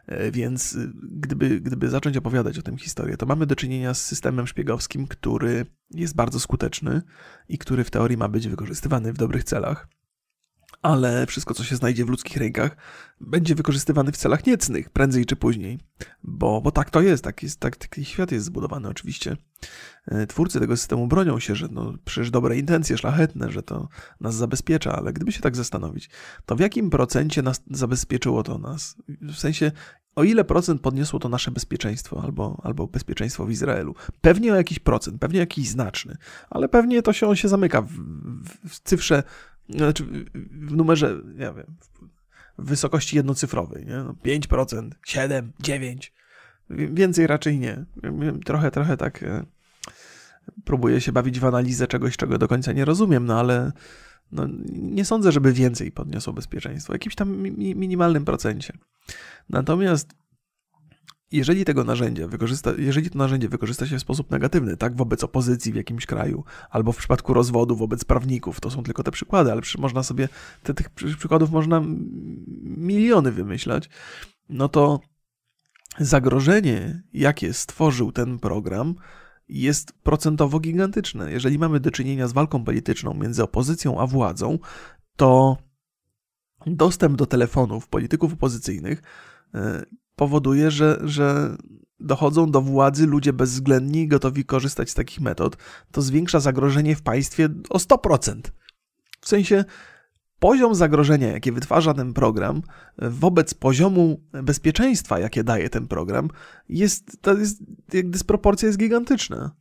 E, Więc y, gdyby, gdyby zacząć opowiadać o tym historię, to mamy do czynienia z systemem szpiegowskim, który jest bardzo skuteczny i który w teorii ma być wykorzystywany w dobrych celach. Ale wszystko, co się znajdzie w ludzkich rękach, będzie wykorzystywane w celach niecnych, prędzej czy później. Bo, bo tak to jest, tak jest, tak taki świat jest zbudowany oczywiście. E, Twórcy tego systemu bronią się, że no, przecież dobre intencje, szlachetne, że to nas zabezpiecza, ale gdyby się tak zastanowić, to w jakim procencie nas zabezpieczyło to nas? W sensie, o ile procent podniosło to nasze bezpieczeństwo albo, albo bezpieczeństwo w Izraelu? Pewnie o jakiś procent, pewnie jakiś znaczny, ale pewnie to się on się zamyka w, w, w cyfrze, znaczy w, numerze, nie wiem, w wysokości jednocyfrowej, nie? No 5%, 7, 9. Więcej raczej nie. Trochę, trochę tak e, próbuję się bawić w analizę czegoś, czego do końca nie rozumiem, no ale no, nie sądzę, żeby więcej podniosło bezpieczeństwo, w jakimś tam mi- minimalnym procencie. Natomiast jeżeli tego narzędzia wykorzysta, jeżeli to narzędzie wykorzysta się w sposób negatywny, tak wobec opozycji w jakimś kraju, albo w przypadku rozwodu wobec prawników, to są tylko te przykłady, ale przy, można sobie, te, tych przy- przykładów można miliony wymyślać, no to zagrożenie, jakie stworzył ten program, jest procentowo gigantyczne. Jeżeli mamy do czynienia z walką polityczną między opozycją a władzą, to dostęp do telefonów polityków opozycyjnych e, powoduje, że, że dochodzą do władzy ludzie bezwzględni, gotowi korzystać z takich metod. To zwiększa zagrożenie w państwie o 100%. W sensie poziom zagrożenia, jakie wytwarza ten program, wobec poziomu bezpieczeństwa, jakie daje ten program, jest, to jest, dysproporcja jest gigantyczna.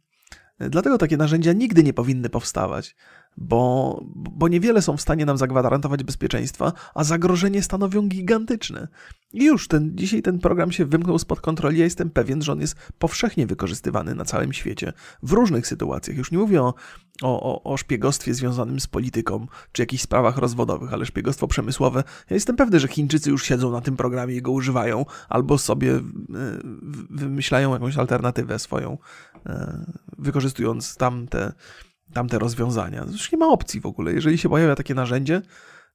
Dlatego takie narzędzia nigdy nie powinny powstawać, bo, bo niewiele są w stanie nam zagwarantować bezpieczeństwa, a zagrożenie stanowią gigantyczne. I już ten, dzisiaj ten program się wymknął spod kontroli. Ja jestem pewien, że on jest powszechnie wykorzystywany na całym świecie w różnych sytuacjach. Już nie mówię o, o, o- szpiegostwie związanym z polityką czy jakichś sprawach rozwodowych, ale szpiegostwo przemysłowe. Ja jestem pewny, że Chińczycy już siedzą na tym programie i go używają, albo sobie e, wymyślają jakąś alternatywę swoją, e, wykorzystując tamte, tamte rozwiązania. Już nie ma opcji w ogóle. Jeżeli się pojawia takie narzędzie,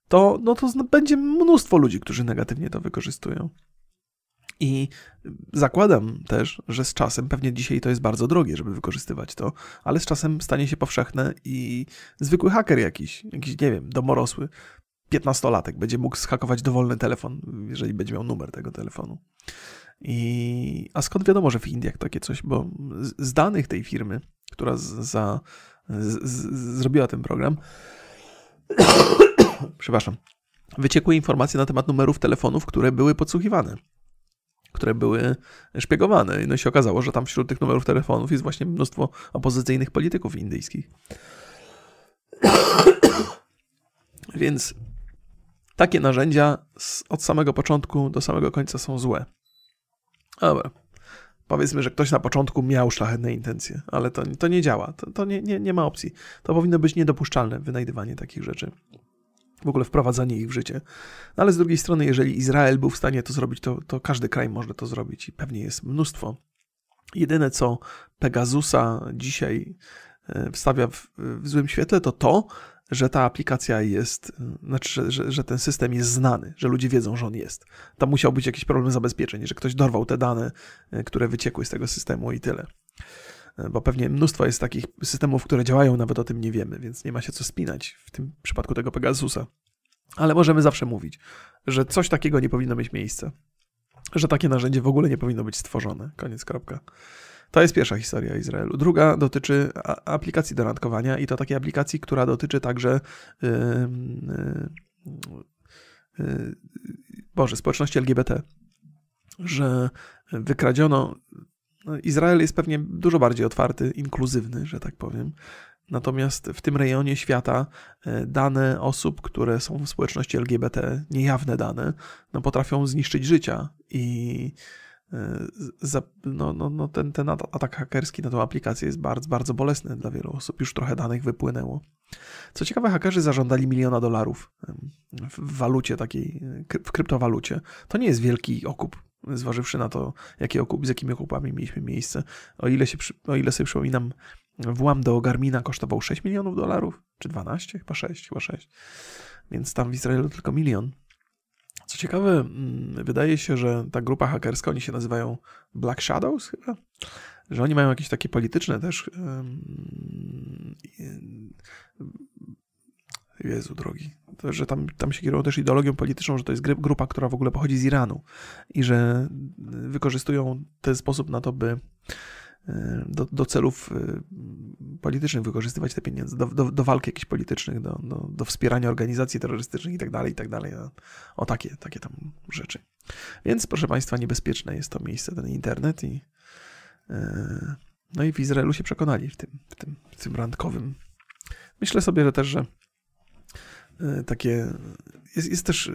to, no to będzie mnóstwo ludzi, którzy negatywnie to wykorzystują. I zakładam też, że z czasem, pewnie dzisiaj to jest bardzo drogie, żeby wykorzystywać to, ale z czasem stanie się powszechne i zwykły haker jakiś, jakiś, nie wiem, domorosły, 15-latek będzie mógł schakować dowolny telefon, jeżeli będzie miał numer tego telefonu. I, a skąd wiadomo, że w Indiach takie coś? Bo z, z danych tej firmy, która z, za, zrobiła ten program, przepraszam, wyciekły informacje na temat numerów telefonów, które były podsłuchiwane, które były szpiegowane. No i się okazało, że tam wśród tych numerów telefonów jest właśnie mnóstwo opozycyjnych polityków indyjskich. Więc takie narzędzia od samego początku do samego końca są złe. Dobra. Powiedzmy, że ktoś na początku miał szlachetne intencje, ale to, to nie działa. To, to nie, nie, nie ma opcji. To powinno być niedopuszczalne, wynajdywanie takich rzeczy w ogóle wprowadzanie ich w życie. No ale z drugiej strony, jeżeli Izrael był w stanie to zrobić, to, to każdy kraj może to zrobić i pewnie jest mnóstwo. Jedyne, co Pegasusa dzisiaj e, wstawia w, w złym świetle, to to, że ta aplikacja jest, znaczy, że, że, ten system jest znany, że ludzie wiedzą, że on jest. Tam musiał być jakiś problem zabezpieczeń, że ktoś dorwał te dane, e, które wyciekły z tego systemu i tyle. E, bo pewnie mnóstwo jest takich systemów, które działają, nawet o tym nie wiemy, więc nie ma się co spinać w tym przypadku tego Pegasusa. Ale możemy zawsze mówić, że coś takiego nie powinno mieć miejsca. Że takie narzędzie w ogóle nie powinno być stworzone. Koniec, kropka. To jest pierwsza historia Izraelu. Druga dotyczy aplikacji do randkowania i to takiej aplikacji, która dotyczy także yy, yy, yy, Boże, społeczności LGBT. Że wykradziono no, Izrael jest pewnie dużo bardziej otwarty, inkluzywny, że tak powiem. Natomiast w tym rejonie świata dane osób, które są w społeczności LGBT, niejawne dane, no potrafią zniszczyć życia i no, no, no ten, ten atak hakerski na tą aplikację jest bardzo, bardzo bolesny dla wielu osób. Już trochę danych wypłynęło. Co ciekawe, hakerzy zażądali miliona dolarów w walucie takiej, w kryptowalucie. To nie jest wielki okup zważywszy na to, jakie okup, z jakimi okupami mieliśmy miejsce. O ile, się, o ile sobie przypominam, włam do Garmina kosztował 6 milionów dolarów, czy 12? Chyba 6, chyba 6. Więc tam w Izraelu tylko milion. Co ciekawe, mm, wydaje się, że ta grupa hakerska, oni się nazywają Black Shadows chyba, że oni mają jakieś takie polityczne też Jezu drogi. To, że tam, tam się kierują też ideologią polityczną, że to jest grupa, która w ogóle pochodzi z Iranu i że wykorzystują ten sposób na to, by do, do celów e, politycznych wykorzystywać te pieniądze, do, do, do walki jakichś politycznych, do, do, do wspierania organizacji terrorystycznych i tak dalej, i tak dalej. O takie, takie tam rzeczy. Więc proszę Państwa, niebezpieczne jest to miejsce, ten internet i e, no i w Izraelu się przekonali w tym, w tym, w tym randkowym. Myślę sobie, że też, że takie. Jest, jest też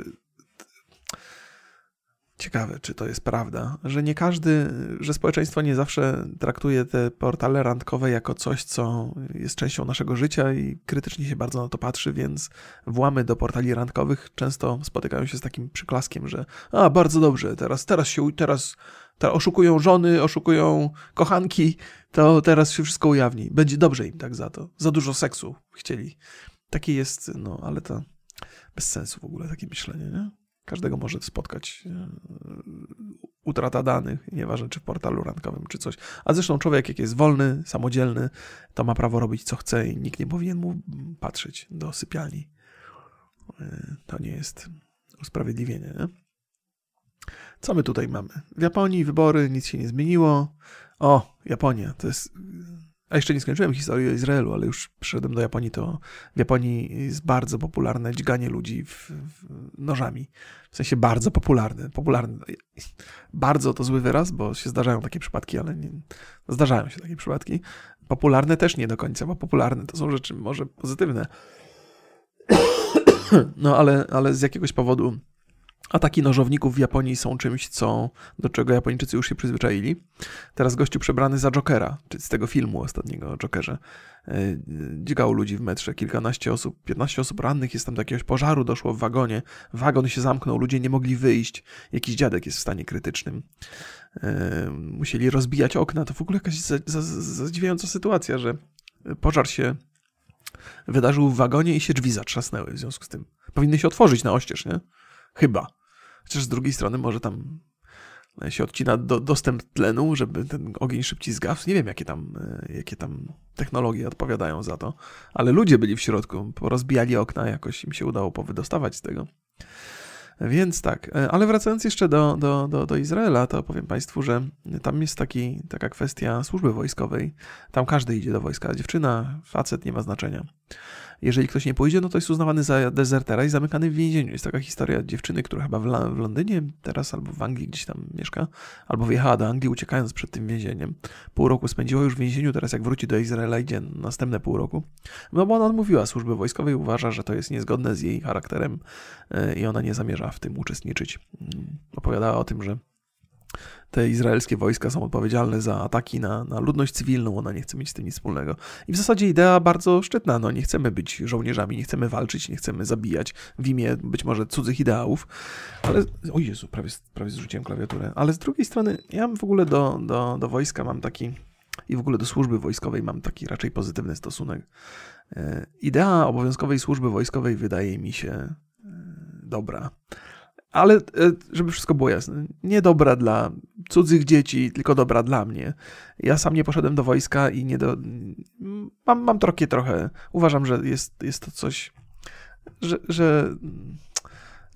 ciekawe, czy to jest prawda, że nie każdy, że społeczeństwo nie zawsze traktuje te portale randkowe jako coś, co jest częścią naszego życia i krytycznie się bardzo na to patrzy, więc włamy do portali randkowych często spotykają się z takim przyklaskiem, że a, bardzo dobrze, teraz, teraz się, teraz, teraz oszukują żony, oszukują kochanki, to teraz się wszystko ujawni. Będzie dobrze im tak za to. Za dużo seksu chcieli. Takie jest, no ale to bez sensu w ogóle takie myślenie, nie? Każdego może spotkać e, utrata danych, nieważne czy w portalu randkowym, czy coś. A zresztą człowiek, jak jest wolny, samodzielny, to ma prawo robić co chce i nikt nie powinien mu patrzeć do sypialni. E, to nie jest usprawiedliwienie, nie? Co my tutaj mamy? W Japonii wybory, nic się nie zmieniło. O, Japonia, to jest a jeszcze nie skończyłem historii o Izraelu, ale już przyszedłem do Japonii, to w Japonii jest bardzo popularne dźganie ludzi w, w nożami. W sensie bardzo popularne. popularne. Bardzo to zły wyraz, bo się zdarzają takie przypadki, ale nie, zdarzają się takie przypadki. Popularne też nie do końca, bo popularne to są rzeczy może pozytywne. No ale, ale z jakiegoś powodu Ataki nożowników w Japonii są czymś, co, do czego Japończycy już się przyzwyczaili. Teraz gościu przebrany za Jokera, czy z tego filmu ostatniego o Jokerze, e, dźgał ludzi w metrze, kilkanaście osób, 15 osób rannych, jest tam do jakiegoś pożaru, doszło w wagonie, wagon się zamknął, ludzie nie mogli wyjść, jakiś dziadek jest w stanie krytycznym. E, musieli rozbijać okna, to w ogóle jakaś zadziwiająca sytuacja, że pożar się wydarzył w wagonie i się drzwi zatrzasnęły w związku z tym. Powinny się otworzyć na oścież, nie? Chyba. Chociaż z drugiej strony może tam się odcina do, dostęp tlenu, żeby ten ogień szybciej zgasł. Nie wiem, jakie tam, e, jakie tam technologie odpowiadają za to, ale ludzie byli w środku, porozbijali okna, jakoś im się udało powydostawać z tego. Więc tak, e, ale wracając jeszcze do, do, do, do Izraela, to powiem Państwu, że tam jest taki, taka kwestia służby wojskowej. Tam każdy idzie do wojska, dziewczyna, facet, nie ma znaczenia. Jeżeli ktoś nie pójdzie, no to jest uznawany za dezertera i zamykany w więzieniu. Jest taka historia dziewczyny, która chyba w, w Londynie teraz albo w Anglii gdzieś tam mieszka, albo wyjechała do Anglii uciekając przed tym więzieniem. Pół roku spędziła już w więzieniu, teraz jak wróci do Izraela idzie następne pół roku. No bo ona odmówiła służby wojskowej, uważa, że to jest niezgodne z jej charakterem e, i ona nie zamierza w tym uczestniczyć. Mm, opowiadała o tym, że te izraelskie wojska są odpowiedzialne za ataki na, na ludność cywilną, ona nie chce mieć z tym nic wspólnego. I w zasadzie idea bardzo szczytna, no nie chcemy być żołnierzami, nie chcemy walczyć, nie chcemy zabijać w imię być może cudzych ideałów, ale, o Jezu, prawie, prawie zrzuciłem klawiaturę, ale z drugiej strony ja w ogóle do, do, do wojska mam taki, i w ogóle do służby wojskowej mam taki raczej pozytywny stosunek. E, idea obowiązkowej służby wojskowej wydaje mi się e, dobra ale e, żeby wszystko było jasne, nie dobra dla cudzych dzieci, tylko dobra dla mnie. Ja sam nie poszedłem do wojska i nie do... Mam, mam trochę, trochę, uważam, że jest, jest to coś, że, że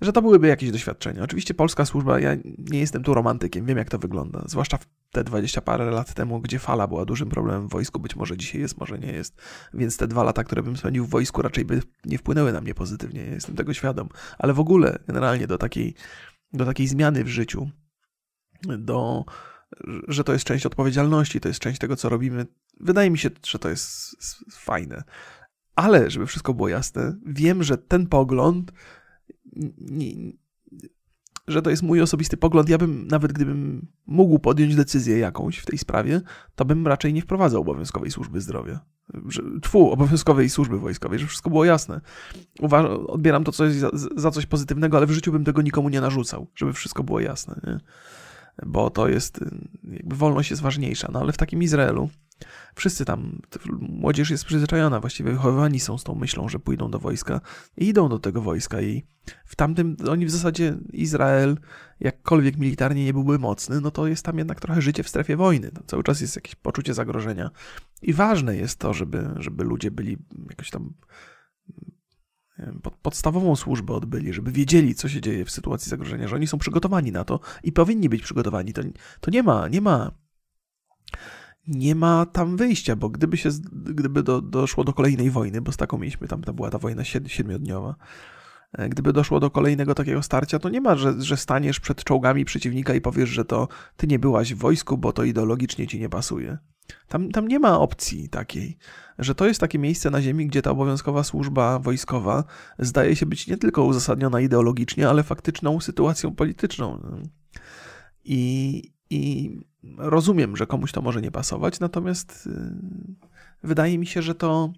że to byłyby jakieś doświadczenia. Oczywiście polska służba, ja nie jestem tu romantykiem, wiem jak to wygląda, zwłaszcza w te 20 parę lat temu, gdzie fala była dużym problemem w wojsku, być może dzisiaj jest, może nie jest, więc te dwa lata, które bym spędził w wojsku raczej by nie wpłynęły na mnie pozytywnie, ja jestem tego świadom, ale w ogóle generalnie do takiej, do takiej zmiany w życiu, do, że to jest część odpowiedzialności, to jest część tego, co robimy, wydaje mi się, że to jest fajne. Ale, żeby wszystko było jasne, wiem, że ten pogląd nie, że to jest mój osobisty pogląd. Ja bym, nawet gdybym mógł podjąć decyzję jakąś w tej sprawie, to bym raczej nie wprowadzał obowiązkowej służby zdrowia. Tfu, obowiązkowej służby wojskowej, żeby wszystko było jasne. Uważam, odbieram to coś za, za, coś pozytywnego, ale w życiu bym tego nikomu nie narzucał, żeby wszystko było jasne. Nie? Bo to jest, jakby wolność jest ważniejsza. No ale w takim Izraelu, Wszyscy tam, młodzież jest przyzwyczajona, właściwie wychowywani są z tą myślą, że pójdą do wojska i idą do tego wojska i w tamtym, oni w zasadzie Izrael, jakkolwiek militarnie nie byłby mocny, no to jest tam jednak trochę życie w strefie wojny. No, cały czas jest jakieś poczucie zagrożenia i ważne jest to, żeby, żeby ludzie byli jakoś tam pod, podstawową służbę odbyli, żeby wiedzieli, co się dzieje w sytuacji zagrożenia, że oni są przygotowani na to i powinni być przygotowani. To, to nie ma, nie ma nie ma tam wyjścia, bo gdyby się, gdyby do, doszło do kolejnej wojny, bo z taką mieliśmy, tam to była ta wojna siedmiodniowa, e, gdyby doszło do kolejnego takiego starcia, to nie ma, że, że staniesz przed czołgami przeciwnika i powiesz, że to ty nie byłaś w wojsku, bo to ideologicznie ci nie pasuje. Tam, tam nie ma opcji takiej, że to jest takie miejsce na ziemi, gdzie ta obowiązkowa służba wojskowa zdaje się być nie tylko uzasadniona ideologicznie, ale faktyczną sytuacją polityczną. I, i rozumiem, że komuś to może nie pasować, natomiast y, wydaje mi się, że to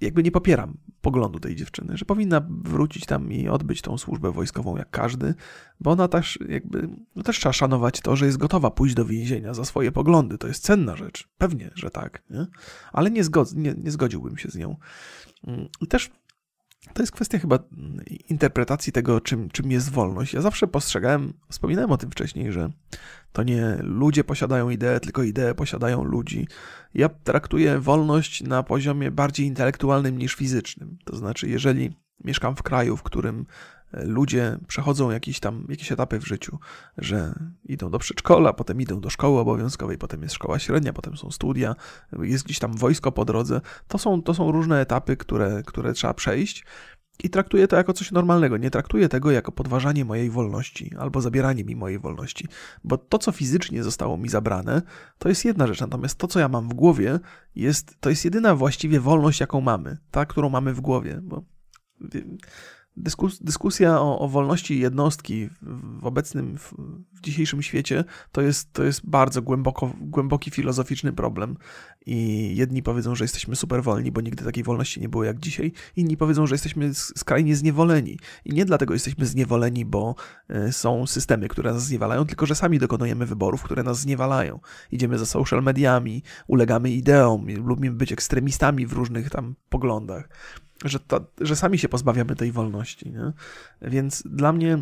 jakby nie popieram poglądu tej dziewczyny, że powinna wrócić tam i odbyć tą służbę wojskową jak każdy, bo ona też jakby, no też trzeba szanować to, że jest gotowa pójść do więzienia za swoje poglądy. To jest cenna rzecz. Pewnie, że tak, nie? ale nie, zgod, nie, nie zgodziłbym się z nią. Mm, I też to jest kwestia chyba interpretacji tego, czym, czym jest wolność. Ja zawsze postrzegałem, wspominałem o tym wcześniej, że to nie ludzie posiadają ideę, tylko idee posiadają ludzi. Ja traktuję wolność na poziomie bardziej intelektualnym niż fizycznym. To znaczy, jeżeli mieszkam w kraju, w którym ludzie przechodzą jakieś tam jakieś etapy w życiu, że idą do przedszkola, potem idą do szkoły obowiązkowej, potem jest szkoła średnia, potem są studia, jest gdzieś tam wojsko po drodze. To są, to są różne etapy, które, które trzeba przejść. I traktuję to jako coś normalnego. Nie traktuję tego jako podważanie mojej wolności albo zabieranie mi mojej wolności. Bo to, co fizycznie zostało mi zabrane, to jest jedna rzecz. Natomiast to, co ja mam w głowie, jest, to jest jedyna właściwie wolność, jaką mamy. Ta, którą mamy w głowie. Bo dyskus, dyskusja o, o, wolności jednostki w obecnym, w, w, dzisiejszym świecie to jest, to jest bardzo głęboko, głęboki filozoficzny problem. I jedni powiedzą, że jesteśmy super wolni, bo nigdy takiej wolności nie było jak dzisiaj. Inni powiedzą, że jesteśmy skrajnie zniewoleni. I nie dlatego jesteśmy zniewoleni, bo e, są systemy, które nas zniewalają, tylko że sami dokonujemy wyborów, które nas zniewalają. Idziemy za social mediami, ulegamy ideom, lubimy być ekstremistami w różnych tam poglądach że, to, że sami się pozbawiamy tej wolności. Nie? Więc dla mnie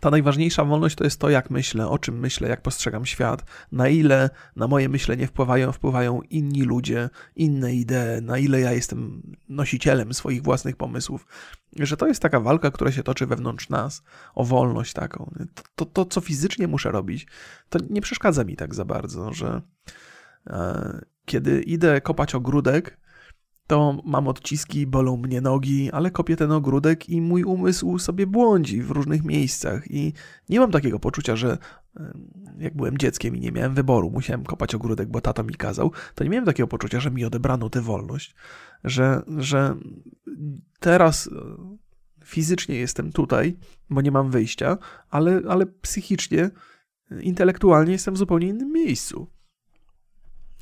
ta najważniejsza wolność to jest to, jak myślę, o czym myślę, jak postrzegam świat, na ile na moje myślenie wpływają, wpływają inni ludzie, inne idee, na ile ja jestem nosicielem swoich własnych pomysłów. Że to jest taka walka, która się toczy wewnątrz nas o wolność taką. To, to, to co fizycznie muszę robić, to nie przeszkadza mi tak za bardzo, że e, kiedy idę kopać ogródek, to mam odciski, bolą mnie nogi, ale kopię ten ogródek i mój umysł sobie błądzi w różnych miejscach i nie mam takiego poczucia, że jak byłem dzieckiem i nie miałem wyboru, musiałem kopać ogródek, bo tato mi kazał, to nie miałem takiego poczucia, że mi odebrano tę wolność, że, że teraz e, fizycznie jestem tutaj, bo nie mam wyjścia, ale, ale psychicznie, intelektualnie jestem w zupełnie innym miejscu.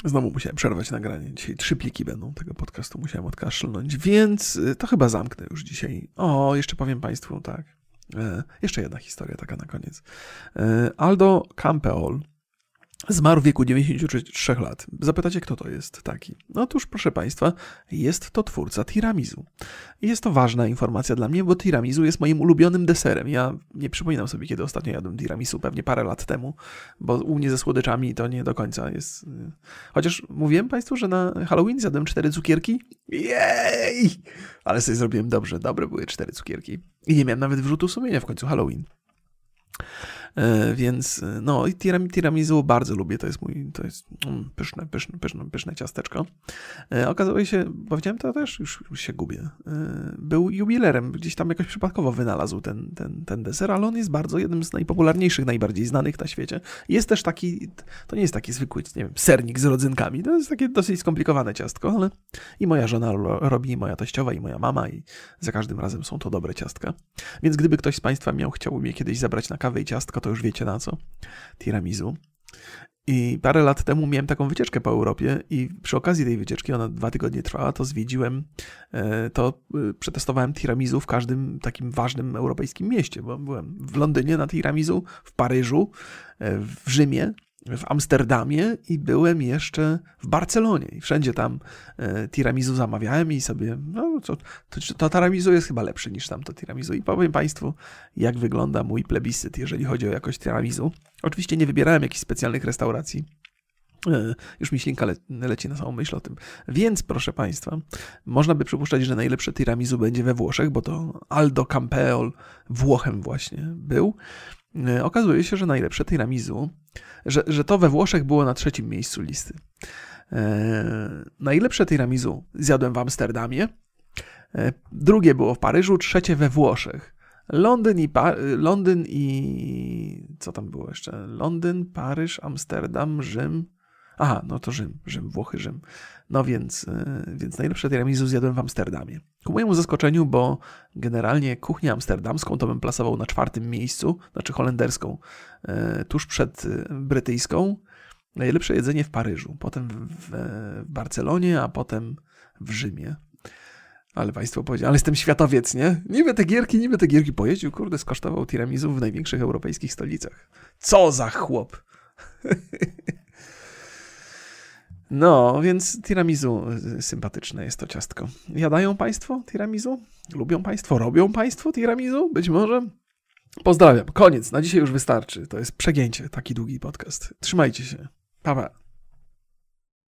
Znowu musiałem przerwać nagranie. Dzisiaj trzy pliki będą tego podcastu, musiałem odkaszlnąć, więc y, to chyba zamknę już dzisiaj. O, jeszcze powiem Państwu, tak. E, jeszcze jedna historia taka na koniec. E, Aldo Campeol Zmarł w wieku 93 lat. Zapytacie, kto to jest taki? Otóż, proszę Państwa, jest to twórca tiramisu. Jest to ważna informacja dla mnie, bo tiramisu jest moim ulubionym deserem. Ja nie przypominam sobie, kiedy ostatnio jadłem tiramisu, pewnie parę lat temu, bo u mnie ze słodyczami to nie do końca jest... Y, chociaż mówiłem Państwu, że na Halloween zjadłem cztery cukierki. Jej! Ale sobie zrobiłem dobrze. Dobre były cztery cukierki. I nie miałem nawet wrzutu sumienia w końcu Halloween. E, więc e, no i tiramisu bardzo lubię, to jest mój, to jest mm, pyszne, pyszne, pyszne, pyszne ciasteczko. E, okazało się, powiedziałem to też, już, już się gubię, był jubilerem, gdzieś tam jakoś przypadkowo wynalazł ten, ten, ten deser, ale on jest bardzo jednym z najpopularniejszych, najbardziej znanych na świecie. Jest też taki, to nie jest taki zwykły, nie wiem, sernik z rodzynkami, to jest takie dosyć skomplikowane ciastko, ale i moja żona robi, i moja teściowa, i moja mama i za każdym razem są to dobre ciastka. Więc gdyby ktoś z Państwa miał, chciał mnie kiedyś zabrać na kawę i ciastko, to już wiecie na co. Tiramisu. I parę lat temu miałem taką wycieczkę po Europie i przy okazji tej wycieczki, ona dwa tygodnie trwała, to zwiedziłem, e, to e, przetestowałem tiramisu w każdym takim ważnym europejskim mieście, bo byłem w Londynie na tiramisu, w Paryżu, e, w Rzymie, w Amsterdamie i byłem jeszcze w Barcelonie. I wszędzie tam e, tiramisu zamawiałem i sobie, no to, to, to tiramisu jest chyba lepsze niż tamto tiramisu. I powiem Państwu, jak wygląda mój plebiscyt, jeżeli chodzi o jakość tiramisu. Oczywiście nie wybierałem jakichś specjalnych restauracji. E, już mi ślinka le leci na samą myśl o tym. Więc, proszę Państwa, można by przypuszczać, że najlepsze tiramisu będzie we Włoszech, bo to Aldo Campeol Włochem właśnie był. E, okazuje się, że najlepsze tiramisu, że, że to we Włoszech było na trzecim miejscu listy. E, najlepsze tiramisu zjadłem w Amsterdamie, e, drugie było w Paryżu, trzecie we Włoszech. Londyn i, pa Londyn i co tam było jeszcze? Londyn, Paryż, Amsterdam, Rzym, Aha, no to Rzym, Rzym, Włochy, Rzym. No więc, e, więc najlepsze tiramisu zjadłem w Amsterdamie. Ku mojemu zaskoczeniu, bo generalnie kuchnię amsterdamską to bym plasował na czwartym miejscu, znaczy holenderską, e, tuż przed e, brytyjską. Najlepsze jedzenie w Paryżu, potem w, Barcelonie, a potem w Rzymie. Ale państwo powiedzieli, ale jestem światowiec, nie? Niby te gierki, niby te gierki pojeździł, kurde, skosztował tiramisu w największych europejskich stolicach. Co za chłop! No, więc tiramisu y, sympatyczne jest to ciastko. Jadają Państwo tiramisu? Lubią Państwo? Robią Państwo tiramisu? Być może? Pozdrawiam. Koniec. Na dzisiaj już wystarczy. To jest przegięcie. Taki długi podcast. Trzymajcie się. Pa, pa.